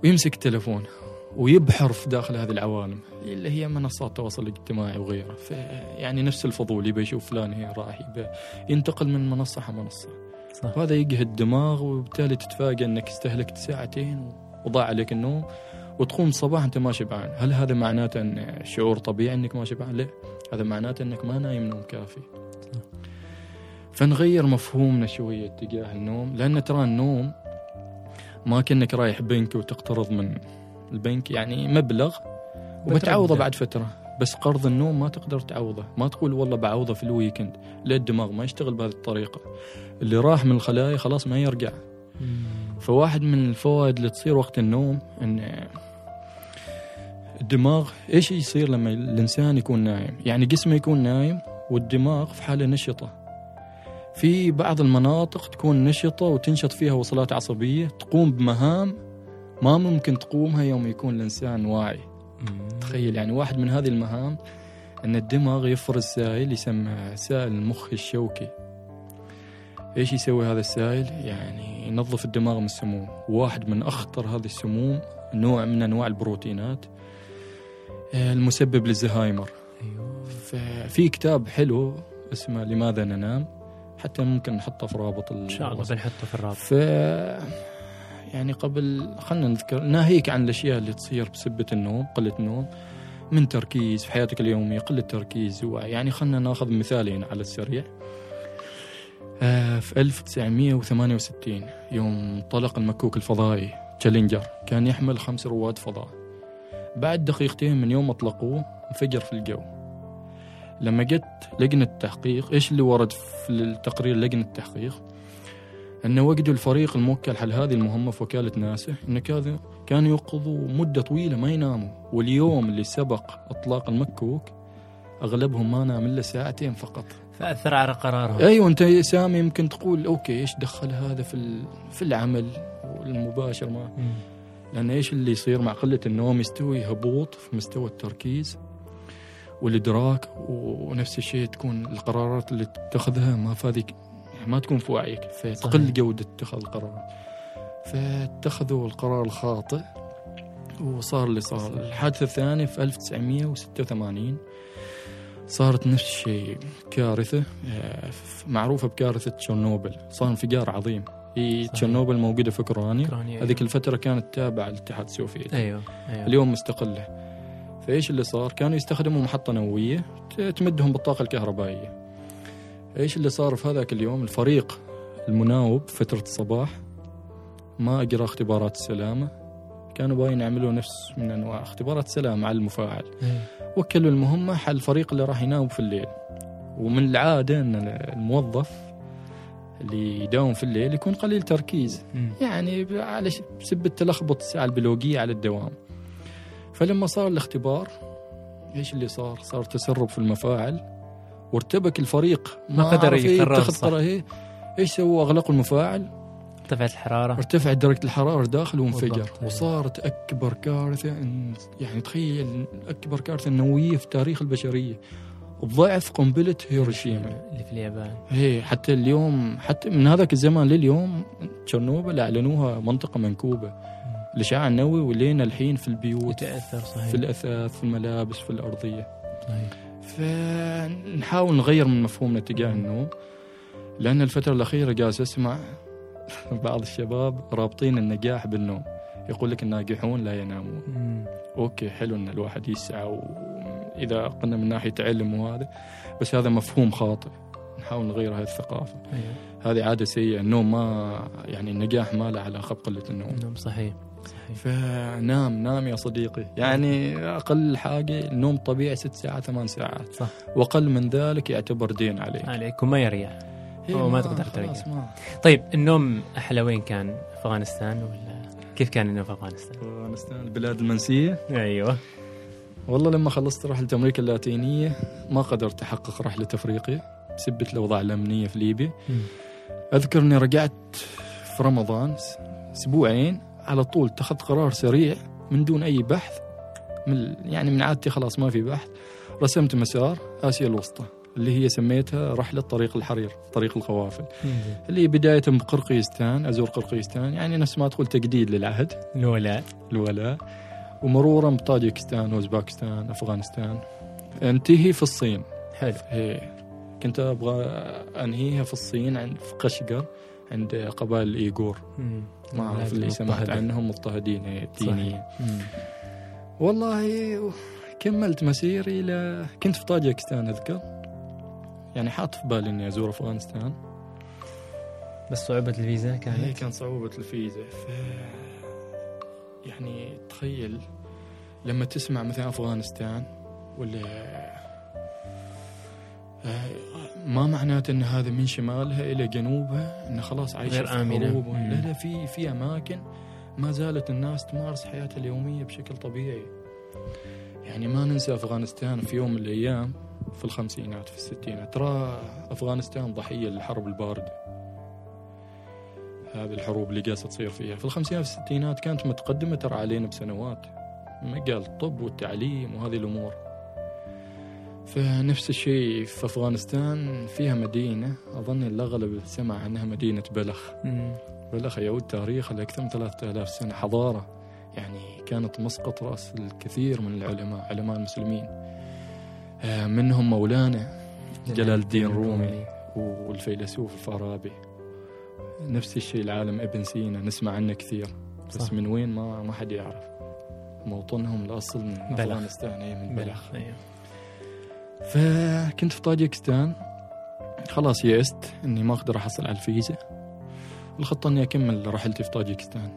ويمسك التلفون ويبحر في داخل هذه العوالم اللي هي منصات التواصل الاجتماعي وغيره ف يعني نفس الفضول يبى يشوف فلان هي راح ينتقل من منصة على منصة. صح. وهذا يقهد الدماغ وبالتالي تتفاجئ إنك استهلكت ساعتين وضاع عليك النوم وتقوم الصباح أنت ما شبعان، هل هذا معناته إن شعور طبيعي إنك ما شبعان؟ لا، هذا معناته إنك ما نايم نوم كافي. فنغير مفهومنا شوية تجاه النوم، لأن ترى النوم ما كأنك رايح بنك وتقترض من البنك يعني مبلغ وبتعوضه. بعد فترة، بس قرض النوم ما تقدر تعوضه، ما تقول والله بعوضه في ال weekend، لا الدماغ ما يشتغل بهذه الطريقة. اللي راح من الخلايا خلاص ما يرجع. فواحد من الفوائد اللي تصير وقت النوم إن الدماغ إيش يصير لما الإنسان يكون نايم يعني جسمه يكون نايم والدماغ في حالة نشطة في بعض المناطق تكون نشطة وتنشط فيها وصلات عصبية تقوم بمهام ما ممكن تقومها يوم يكون الإنسان واعي. مم. تخيل يعني واحد من هذه المهام إن الدماغ يفرز سائل يسمى سائل المخ الشوكي. إيش يسوي هذا السائل؟ يعني ينظف الدماغ من السموم. واحد من أخطر هذه السموم نوع من أنواع البروتينات آه، المسبب للزهايمر. أيوه. ففي كتاب حلو اسمه لماذا ننام؟ حتى ممكن نحطه في رابط إن شاء الله بنحطه في الرابط. ف يعني قبل خلينا نذكر ناهيك عن الأشياء اللي تصير بسبة النوم قلة النوم من تركيز في حياتك اليومية قلة تركيز. يعني خلينا ناخذ مثالين على السريع. آه، في 1968 يوم انطلق المكوك الفضائي تشالنجر كان يحمل خمس رواد فضاء. بعد دقيقتين من يوم أطلقوه انفجر في الجو. لما جت لجنة التحقيق إيش اللي ورد في التقرير لجنة التحقيق؟ أنه وجدوا الفريق الموكل حل هذه المهمة في وكالة ناسا أن كذا كانوا يوقظوا مدة طويلة ما يناموا. واليوم اللي سبق إطلاق المكوك أغلبهم ما نام إلا ساعتين فقط. فأثر على قرارهم. أيوه أنت يا سامي يمكن تقول أوكي إيش دخل هذا في في العمل المباشر ما؟ مم. لأن إيش اللي يصير مع قلة النوم؟ يستوي هبوط في مستوى التركيز. والإدراك ونفس الشيء تكون القرارات اللي تتخذها ما فاذيك يعني ما تكون في وعيك. فتقل صحيح. جودة اتخاذ القرارات. فاتخذوا القرار الخاطئ وصار اللي صار. الحادثة الثانية في 1986 صارت نفس الشيء كارثة آه، معروفة بكارثة تشيرنوبل. صار انفجار عظيم. هي صحيح. تشيرنوبل موجودة في أوكرانيا. أوكرانيا، هذيك الفترة كانت تابعة للاتحاد السوفيتي أيوه أيوه. اليوم مستقلة. فايش اللي صار؟ كانوا يستخدموا محطة نووية ت- تمدهم بالطاقة الكهربائية. إيش اللي صار في هذاك اليوم؟ الفريق المناوب فترة الصباح ما اجرى اختبارات السلامة. كانوا باين يعملوا نفس من أنواع اختبارات سلامه على المفاعل. أيوة. وكلوا المهمة حل الفريق اللي راح يناوب في الليل. ومن العادة أن الموظف اللي يداوم في الليل يكون قليل تركيز. مم. يعني على بسبة تلخبط الساعة البيولوجية على الدوام. فلما صار الاختبار إيش اللي صار؟ صار تسرب في المفاعل وارتبك الفريق. ما قدر عرف إيه يقرر إيه. إيش سووا؟ أغلقوا المفاعل. ارتفعت الحرارة. ارتفعت درجة الحرارة داخل وانفجر. بالضبط. وصارت أكبر كارثة إن- يعني تخيل أكبر كارثة نووية في تاريخ البشرية. ضعف قنبلة هيروشيما. اللي في اليابان. هي حتى اليوم حتى من هذاك الزمان لليوم تشيرنوبل أعلنوها منطقة منكوبة. الاشعاع النووي ولينا الحين في البيوت يتأثر صحيح. في الأثاث في الملابس في الأرضية. صحيح فنحاول نغير من مفهومنا تجاه النوم لأن الفترة الأخيرة جالس أسمع بعض الشباب رابطين النجاح بالنوم. يقول لك الناجحون لا ينامون. مم. أوكي حلو إن الواحد يسعى واذا قلنا من ناحية علم وهذا بس هذا مفهوم خاطئ. نحاول نغير هذه الثقافة. أيوه. هذه عادة سيئة. النوم ما يعني النجاح ما له علاقة بقلة النوم. نعم صحيح. صحيح. فنام نام يا صديقي. يعني أقل حاجة النوم طبيعي ست ساعات ثمان ساعات. صح. وأقل من ذلك يعتبر دين عليك. عليك وما يريح. إيه، أو ما تقدر. ما طيب النوم أحلى وين كان؟ أفغانستان ولا كيف كان النوم في أفغانستان؟ أفغانستان البلاد المنسية. أيوه. والله لما خلصت رحلة أمريكا اللاتينية ما قدرت أحقق رحلة أفريقيا بسبة الأوضاع الأمنية في ليبيا. أذكر أني رجعت في رمضان أسبوعين. على طول اتخذت قرار سريع من دون أي بحث من يعني من عادتي خلاص ما في بحث. رسمت مسار آسيا الوسطى اللي هي سميتها رحلة طريق الحرير طريق القوافل. اللي بداية بقرقيزستان أزور قرقيزستان يعني نفس ما تقول تجديد للعهد. الولاء. الولاء. ومرورا بطاجكستان أوزباكستان أفغانستان. أنتهي في الصين. حلو. هي كنت أبغى أنهيها في الصين عند في قشقر عند قبائل الإيغور. مم. ما أعرف اللي سمعت. عنهم مضطهدين دينيا مم. والله كملت مسيري إلى كنت في طاجكستان أذكر. يعني حاط في بالي إني أزور أفغانستان. بس صعوبة الفيزا هي كانت كان صعوبة الفيزا. ف يعني تخيل لما تسمع مثلا أفغانستان ولا ما معناته إن هذا من شمالها إلى جنوبها انه خلاص عايشة غير مم. لا لا في في أماكن ما زالت الناس تمارس حياتها اليومية بشكل طبيعي. يعني ما ننسى أفغانستان في يوم من الأيام في الخمسينات في الستينات. ترى أفغانستان ضحية للحرب الباردة. هذه الحروب اللي جالسة تصير فيها. في الخمسينات في الستينات كانت متقدمة ترى علينا بسنوات. مجال الطب والتعليم وهذه الأمور. فنفس الشيء في أفغانستان فيها مدينة أظن الأغلب سمع عنها مدينة بلخ. مم. بلخ يعود تاريخها لاكثر من 3000 سنة. حضارة يعني كانت مسقط رأس الكثير من العلماء علماء المسلمين. آه، منهم مولانا جلال الدين الرومي والفيلسوف الفارابي. نفس الشيء العالم ابن سينا نسمع عنه كثير بس صح. من وين ما ما حد يعرف. موطنهم الأصل من بلخ. أفغانستان من بلخ. أيوه. فكنت في طاجكستان خلاص يأست إني ما أقدر أحصل على الفيزا. الخطه إني أكمل رحلتي في طاجكستان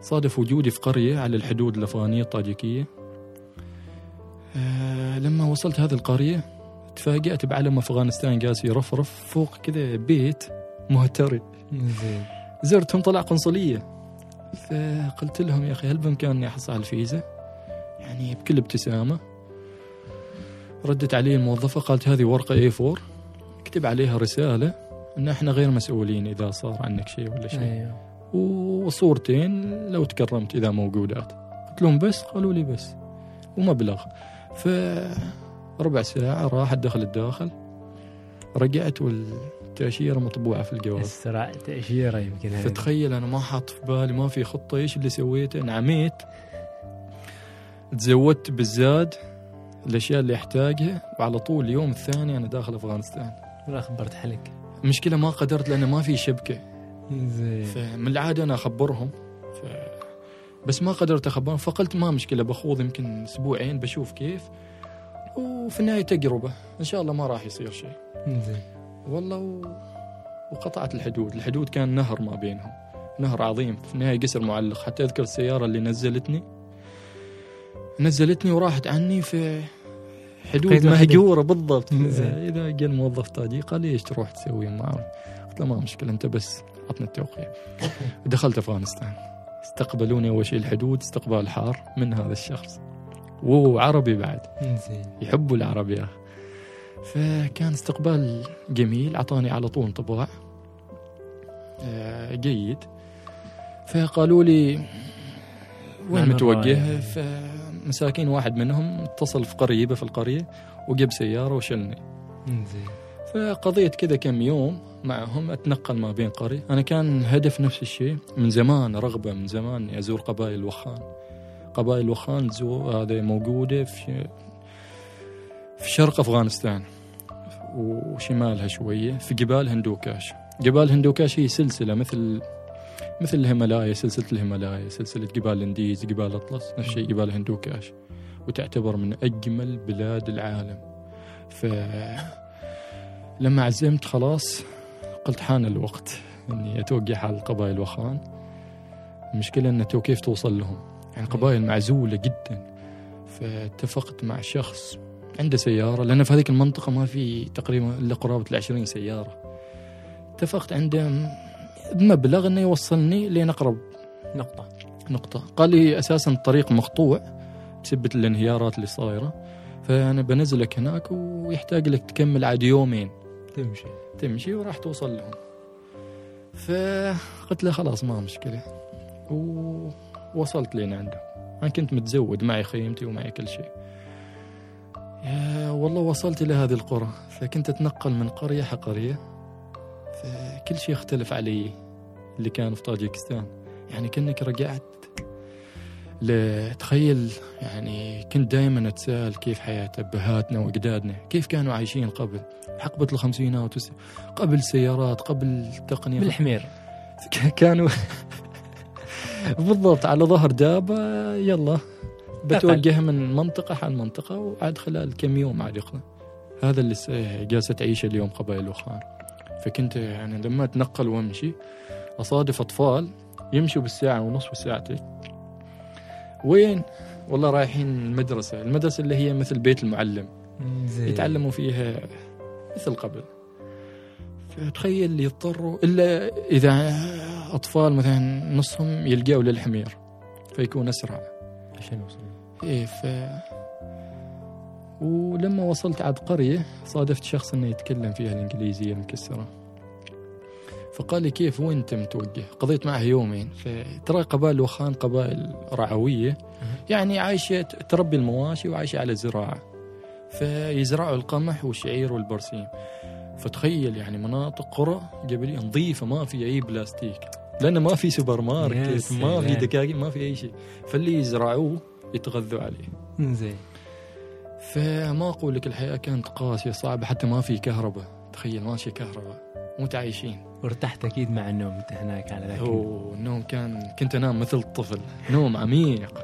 صادف وجودي في قرية على الحدود الأفغانية الطاجكيه آه لما وصلت هذه القرية تفاجأت بعلم أفغانستان جالس يرفرف فوق كذا بيت مهترئ زين. زرتهم طلع قنصلية. فقلت لهم يا أخي هل بإمكاني أحصل على الفيزا؟ يعني بكل ابتسامة. ردت علي الموظفة قالت هذه ورقة اي 4 اكتب عليها رسالة. ان إحنا غير مسؤولين إذا صار عنك شيء ولا شيء. أيوه. وصورتين لو تكرمت إذا موجودات. قلت لهم بس قالوا لي بس. ومبلغ ف ربع ساعة راحت دخلت داخل رجعت والتأشيرة مطبوعة في الجواب. اسرع تاشيره يمكن هذه. فتخيل أنا ما حاط في بالي ما في خطة إيش اللي سويته؟ نعميت. تزودت بالزاد. الأشياء اللي أحتاجها وعلى طول اليوم الثاني أنا داخل أفغانستان. ولا خبرت حالك المشكلة ما قدرت لأنه ما في شبكة. زين. فمن العادة أنا أخبرهم. ف... بس ما قدرت أخبرهم. فقلت ما مشكلة بخوض يمكن أسبوعين بشوف كيف. وفي النهاية تجربة. إن شاء الله ما راح يصير شيء. زين. والله و... وقطعت الحدود. الحدود كان نهر ما بينهم. نهر عظيم. في النهاية قسر معلق. حتى أذكر السيارة اللي نزلتني. نزلتني وراحت عني في حدود. مهجورة بالضبط. زين. إذا جاء الموظف تاجي قال لي إيش تروح تسوي؟ ما قلت له ما مشكلة أنت بس عطنا التوقيع. دخلت أفغانستان. استقبلوني أول شيء الحدود استقبال حار من هذا الشخص. وهو عربي بعد. زين. يحبوا العرب يا فكان استقبال جميل أعطاني على طول انطباع آه، جيد. فقالوا لي وين متوجه؟ مساكين واحد منهم اتصل في قريبة في القرية وجاب سيارة وشلني. زين فقضيت كذا كم يوم معهم أتنقل ما بين قرية. أنا كان هدف نفس الشيء من زمان رغبة من زمان أزور قبائل وخان. قبائل وخان زو هذه موجودة في في شرق أفغانستان وشمالها شوية في جبال هندوكاش. جبال هندوكاش هي سلسلة مثل مثل الهيمالايا سلسلة الهيمالايا سلسلة جبال الانديز جبال اطلس نفس الشيء جبال هندوكاش وتعتبر من أجمل بلاد العالم. ف لما عزمت خلاص قلت حان الوقت إني أتوقع على القبائل وخان المشكلة إن تو كيف توصل لهم؟ يعني قبائل معزولة جدا. فاتفقت مع شخص عنده سيارة لأن في هذيك المنطقة ما في تقريبا إلا قرابة العشرين سيارة. اتفقت عنده بمبلغ إنه يوصلني لين اقرب نقطة. نقطة. قال لي أساسا الطريق مقطوع بسبة الانهيارات اللي صايرة. فأنا بنزلك هناك ويحتاج لك تكمل عاد يومين. تمشي. تمشي وراح توصل لهم. فقلت له خلاص ما مشكلة. ووصلت لين عنده. أنا كنت متزود معي خيمتي ومعي كل شيء. والله وصلت إلى هذه القرى. فكنت أتنقل من قرية حق قرية فكل شيء اختلف علي اللي كان في طاجيكستان. يعني كأنك رجعت ل- تخيل يعني كنت دائما أتساءل كيف حياة أبهاتنا وأجدادنا كيف كانوا عايشين قبل؟ حقبة الخمسينات قبل السيارات قبل التقنية. بالحمير. كانوا بالضبط على ظهر دابة يلا بتوجه من منطقة حال منطقة وعاد خلال كم يوم عاد يخلص. هذا اللي جالسه تعيشه اليوم قبائل وخان فكنت يعني لما أتنقل وأمشي أصادف أطفال يمشوا بالساعة ونص والساعتين وين؟ والله رايحين المدرسة، المدرسة اللي هي مثل بيت المعلم. زين. يتعلموا فيها مثل قبل. فتخيل يضطروا إلا إذا أطفال مثلا نصهم يلقوا للحمير فيكون أسرع. عشان اوصل إيه ف ولما وصلت عاد قرية صادفت شخص إنه يتكلم فيها الإنجليزية المكسرة. فقال لي كيف وين انت متوجه؟ قضيت معه يومين. فترى قبائل وخان قبائل رعوية. يعني عايشة تربي المواشي وعايشة على الزراعة فيزرعوا القمح والشعير والبرسيم. فتخيل يعني مناطق قرى جبلية نظيفة ما في أي بلاستيك. لأنه ما في سوبر ماركت ما في. دكاكين ما في أي شيء. فاللي يزرعوه يتغذوا عليه. زين. فما أقول لك الحياة كانت قاسية صعبة حتى ما في كهرباء. تخيل ماشي كهرباء. متعايشين وارتحت أكيد مع النوم أنت هناك على ذاك النوم كان كنت أنام مثل الطفل. نوم عميق.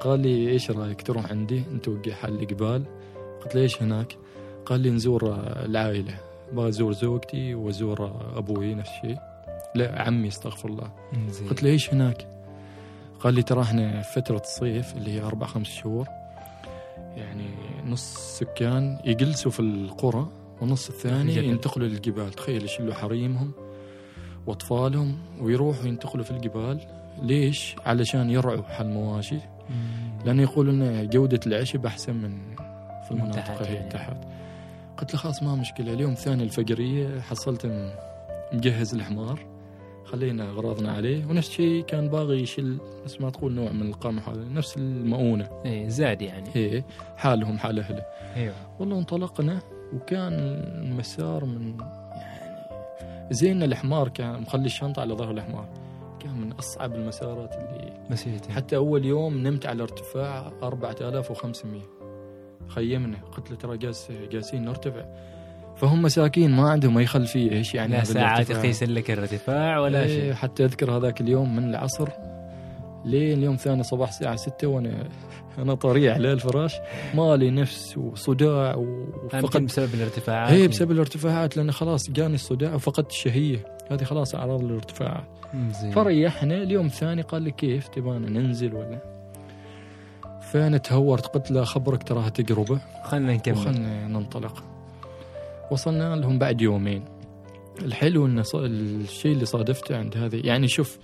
قال لي إيش رأيك تروح عندي؟ نتوقع حل جبال قلت له إيش هناك؟ قال لي نزور العائلة. أبغى أزور زوجتي وأزور أبوي نفس الشيء. لا عمي استغفر الله. قلت له إيش هناك؟ قال لي ترى إحنا في فترة الصيف اللي هي أربع خمس شهور. يعني نص سكان يجلسوا في القرى والنص الثاني الجبل. ينتقلوا للجبال تخيل يشيلوا حريمهم وأطفالهم ويروحوا ينتقلوا في الجبال ليش؟ علشان يرعوا حل مواشي مم. لأن يقولون إن جودة العشب أحسن من في من المناطق هي يعني. تحت قلت له خلاص ما مشكلة اليوم الثاني الفجرية حصلت مجهز الحمار خلينا أغراضنا عليه ونفس الشيء كان باغي يشيل نفس ما تقول نوع من القمح هذا نفس المؤونة. إيه زاد يعني. إيه حالهم حال أهله. إيوه. والله انطلقنا وكان المسار من يعني زي ان الحمار كان مخلي الشنطة على ظهر الحمار كان من أصعب المسارات اللي مسيرتين حتى أول يوم نمت على ارتفاع 4500 خيمنا قلت له ترى جالس جالسين نرتفع. فهم مساكين ما عندهم أي خلفية إيش يعني لا ساعات. يقيس لك الارتفاع ولا إيه، شيء. حتى أذكر هذاك اليوم من العصر لين اليوم ثاني صباح الساعة 6 وأنا أنا طريع على الفراش. مالي نفس وصداع وفقد بسبب الارتفاعات؟ إيه بسبب الارتفاعات لأن خلاص جاني الصداع وفقدت الشهية. هذه خلاص أعراض الارتفاعات. مم، زين. فريحنا اليوم الثاني قال لي كيف؟ تبانا ننزل ولا؟ فأنا تهورت قلت له خبرك تراها تجربه خلنا نكمل. وخلنا ننطلق. وصلنا لهم بعد يومين. الحلو إن الشيء اللي صادفته عند هذه يعني شوف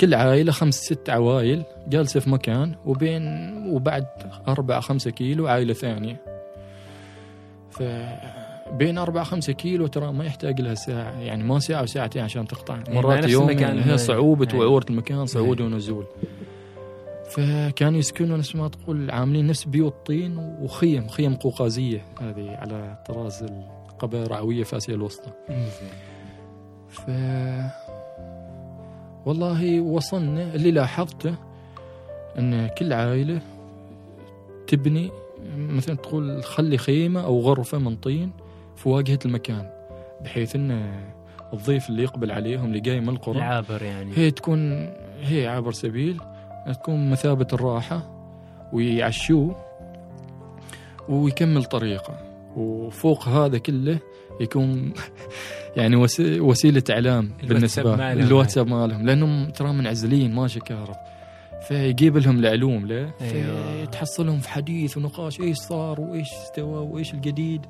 كل عائلة خمس ست عوائل جالسة في مكان وبين وبعد أربعة خمسة كيلو عائلة ثانية. ف بين أربعة خمسة كيلو ترى ما يحتاج لها ساعة يعني ما ساعة وساعتين عشان تقطع مع مرات يوم المكان. هي صعوبة إيه. وعورة المكان صعود ونزول. فكانوا يسكنوا نفس ما تقول عاملين نفس بيوت طين وخيم خيم قوقازية هذه على طراز القبائل الرعويه في آسيا الوسطى. ف والله وصلنا اللي لاحظته أن كل عائلة تبني مثلا تقول خلي خيمة أو غرفة من طين في واجهة المكان بحيث أن الضيف اللي يقبل عليهم اللي جاي من القرى العابر يعني. هي تكون هي عبر سبيل تكون مثابة الراحة ويعشوه ويكمل طريقه. وفوق هذا كله يكون يعني وسي- وسيلة إعلام الواتساب بالنسبة مالهم. الواتساب مالهم. لأنهم ترى منعزلين ماشي كهرب. فيجيب لهم العلوم له أيوه. فتحصلهم في حديث ونقاش إيش صار وإيش استوى وإيش الجديد.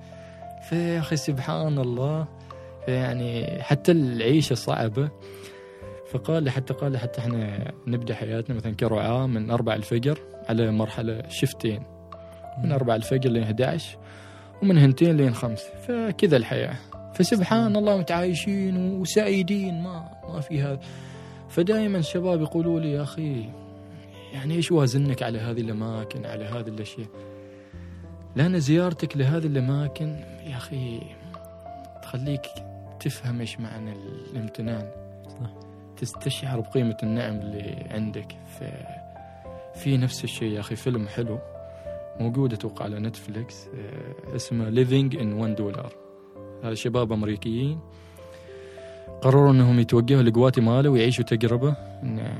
فيا أخي سبحان الله. يعني حتى العيشة صعبة. فقال لي حتى قال لي حتى إحنا نبدأ حياتنا مثلا كرعاة من 4 الفجر على مرحلة شفتين من 4 الفجر لين 11 ومن هنتين لين خمس. فكذا الحياة. فسبحان الله متعايشين وسعيدين. ما ما في هذا. فدائما الشباب يقولوا لي يا أخي يعني إيش وازنك على هذه الأماكن على هذه الأشياء؟ لأن زيارتك لهذه الأماكن يا أخي تخليك تفهم إيش معنى الامتنان. صح. تستشعر بقيمة النعم اللي عندك. في نفس الشيء يا أخي فيلم حلو. موجود أتوقع على Netflix اسمه Living on 1 دولار هذا شباب أمريكيين قرروا إنهم يتوجهوا لجواتيمالا ويعيشوا تجربة إن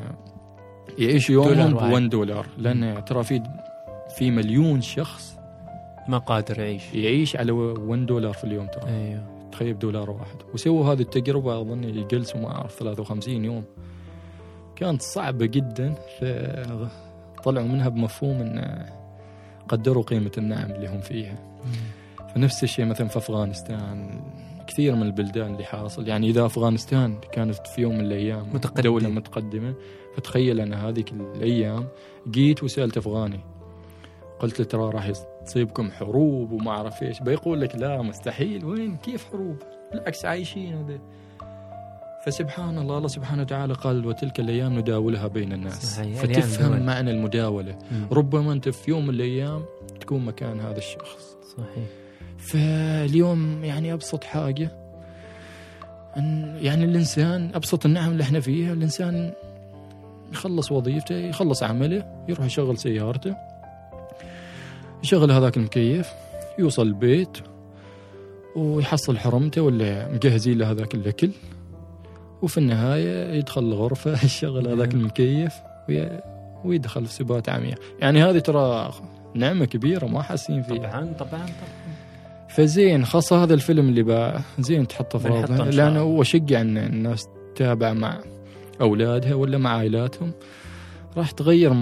يعيشوا يومهم ب واحد. 1 دولار لأن ترى في في مليون شخص ما قادر يعيش. يعيش على 1 دولار في اليوم ترى. أيوه. تخيل بدولار واحد. وسووا هذه التجربة أظن يجلسوا ما اعرف 53 يوم. كانت صعبة جدا فطلعوا منها بمفهوم إن قدروا قيمة النعم اللي هم فيها. فنفس الشيء مثلا في أفغانستان. كثير من البلدان اللي حاصل يعني إذا أفغانستان كانت في يوم من الأيام متقدم. دولة متقدمة فتخيل أنا هذيك الأيام جيت وسألت أفغاني. قلت له ترى راح تصيبكم حروب وما أعرف إيش. بيقول لك لا مستحيل. وين؟ كيف حروب؟ بالعكس عايشين وذا فسبحان الله الله سبحانه وتعالى قال وتلك الأيام نداولها بين الناس. صحيح. فتفهم معنى المداولة. مم. ربما أنت في يوم من الأيام تكون مكان هذا الشخص. صحيح. فاليوم يعني أبسط حاجة أن يعني الإنسان أبسط النعم اللي إحنا فيها الإنسان يخلص وظيفته يخلص عمله يروح يشغل سيارته يشغل هذاك المكيف يوصل البيت ويحصل حرمته ولا مجهزين له هذاك الأكل. وفي النهاية يدخل الغرفة يشغل هذاك المكيف وي- ويدخل في سبات عمياء. يعني هذه ترى نعمة كبيرة ما حاسين فيها. طبعا طبعا طبعا. فزين خاصة هذا الفيلم اللي بقى زين تحطه في لأنه الله. وأشجع أن الناس تتابع مع أولادها ولا مع عائلاتهم. راح تغير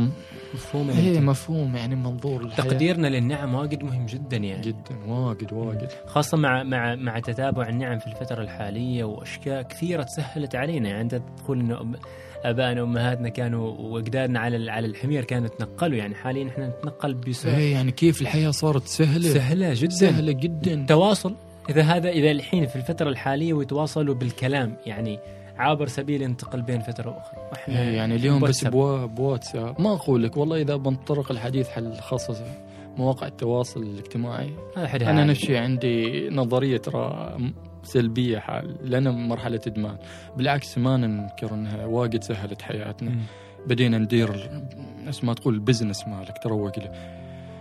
م- مفهوم هي الانتباه. مفهوم يعني منظور الحياة. تقديرنا للنعم واجد مهم جدا يعني. جدا واجد واجد. خاصة مع مع مع تتابع النعم في الفترة الحالية وأشياء كثيرة تسهلت علينا. يعني أنت تقول إنه أب- ابائنا وأمهاتنا كانوا وأجدادنا على على الحمير كانوا يتنقلوا. يعني حاليا إحنا نتنقل بسهولة. فهي يعني كيف الحياة صارت سهلة؟ سهلة جدا. سهلة جدا. التواصل إذا هذا إذا الحين في الفترة الحالية ويتواصلوا بالكلام. يعني عابر سبيل ينتقل بين فترة وأخرى وإحنا إيه يعني اليوم بس بواتساب. بوا- بواتساب ما أقول لك والله إذا بنطرق الحديث حل خاصة مواقع التواصل الاجتماعي أنا. نفسي عندي نظرية ترى سلبية حال لأن مرحلة إدمان بالعكس ما ننكر إنها واجد سهلت حياتنا. بدينا ندير نفس ما تقول ال business مالك تروج له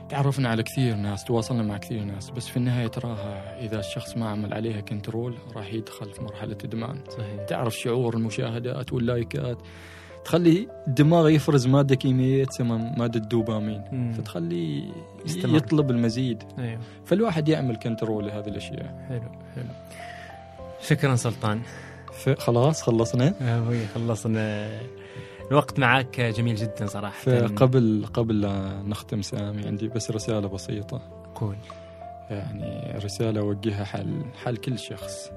تعرفنا على كثير ناس تواصلنا مع كثير ناس بس في النهاية تراها إذا الشخص ما عمل عليها control راح يدخل في مرحلة إدمان. صحيح. تعرف شعور المشاهدات واللايكات؟ تخلي الدماغ يفرز مادة كيميائية تسمى مادة الدوبامين مم. فتخليه يستمر. يطلب المزيد. أيوه. فالواحد يعمل control لهذه الأشياء. حلو حلو. شكرا سلطان. خلاص خلصنا. خلصنا. الوقت معك جميل جدا صراحة. فقبل قبل لا نختم سامي عندي بس رسالة بسيطة. قول. يعني رسالة أوجهها حال حال كل شخص.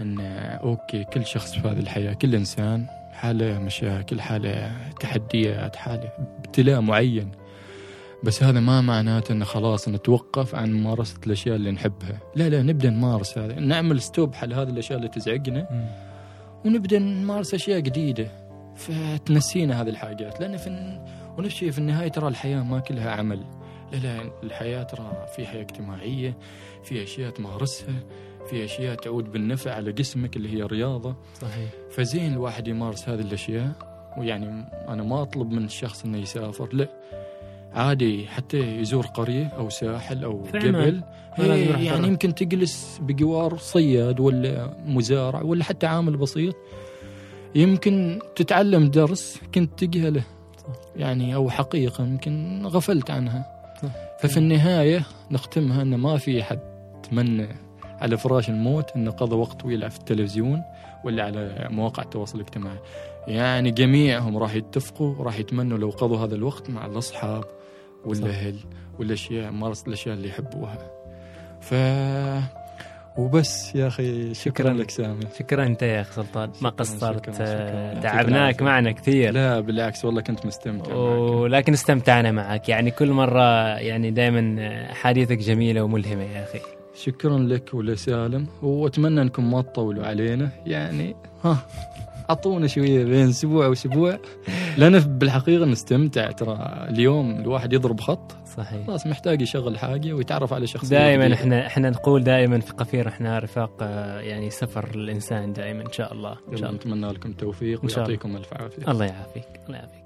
إن okay كل شخص في هذه الحياة كل إنسان حاله مشاكل حاله تحديات حاله ابتلاء معين. بس هذا ما معناته انه خلاص نتوقف عن ممارسة الأشياء اللي نحبها. لا لا نبدأ نمارس هذا. نعمل stop حل هذه الأشياء اللي تزعجنا. ونبدأ نمارس أشياء جديدة. فتنسينا هذه الحاجات لأن في ونفس الشيء في النهاية ترى الحياة ما كلها عمل. لا لا الحياة ترى في حياه اجتماعية في أشياء تمارسها في أشياء تعود بالنفع على جسمك اللي هي رياضة. صحيح. فزين الواحد يمارس هذه الأشياء ويعني أنا ما أطلب من الشخص إنه يسافر لا. عادي حتى يزور قرية أو ساحل أو في جبل. إيه يعني. يمكن تجلس بجوار صياد ولا مزارع ولا حتى عامل بسيط. يمكن تتعلم درس كنت تجهله. يعني أو حقيقة يمكن غفلت عنها. صح. ففي النهاية نختمها إن ما في حد تمنى على فراش الموت انه قضى وقت طويل في التلفزيون ولا على مواقع التواصل الاجتماعي. يعني جميعهم راح يتفقوا وراح يتمنوا لو قضوا هذا الوقت مع الأصحاب والأهل والأشياء مارس الأشياء اللي يحبوها. ف وبس يا أخي شكرا, شكراً. لك سامي. شكرا أنت يا اخ سلطان. ما قصرت تعبناك. معنا كثير. لا بالعكس والله كنت مستمتع ولكن استمتعنا معك. يعني كل مرة يعني دائما حديثك جميلة وملهمة يا أخي. شكرا لك ولسالم وأتمنى أنكم ما تطولوا علينا. يعني ها أعطونا شوية بين أسبوع وأسبوع. لأن بالحقيقة نستمتع ترى اليوم الواحد يضرب خط. صحيح خلاص محتاج يشغل حاجة ويتعرف على شخصية دائما. إحنا إحنا نقول دائما في قفير إحنا رفاق آه، يعني سفر الإنسان دائما إن شاء الله إن شاء الله نتمنى لكم التوفيق. ويعطيكم الف عافية الله يعافيك الله يعافيك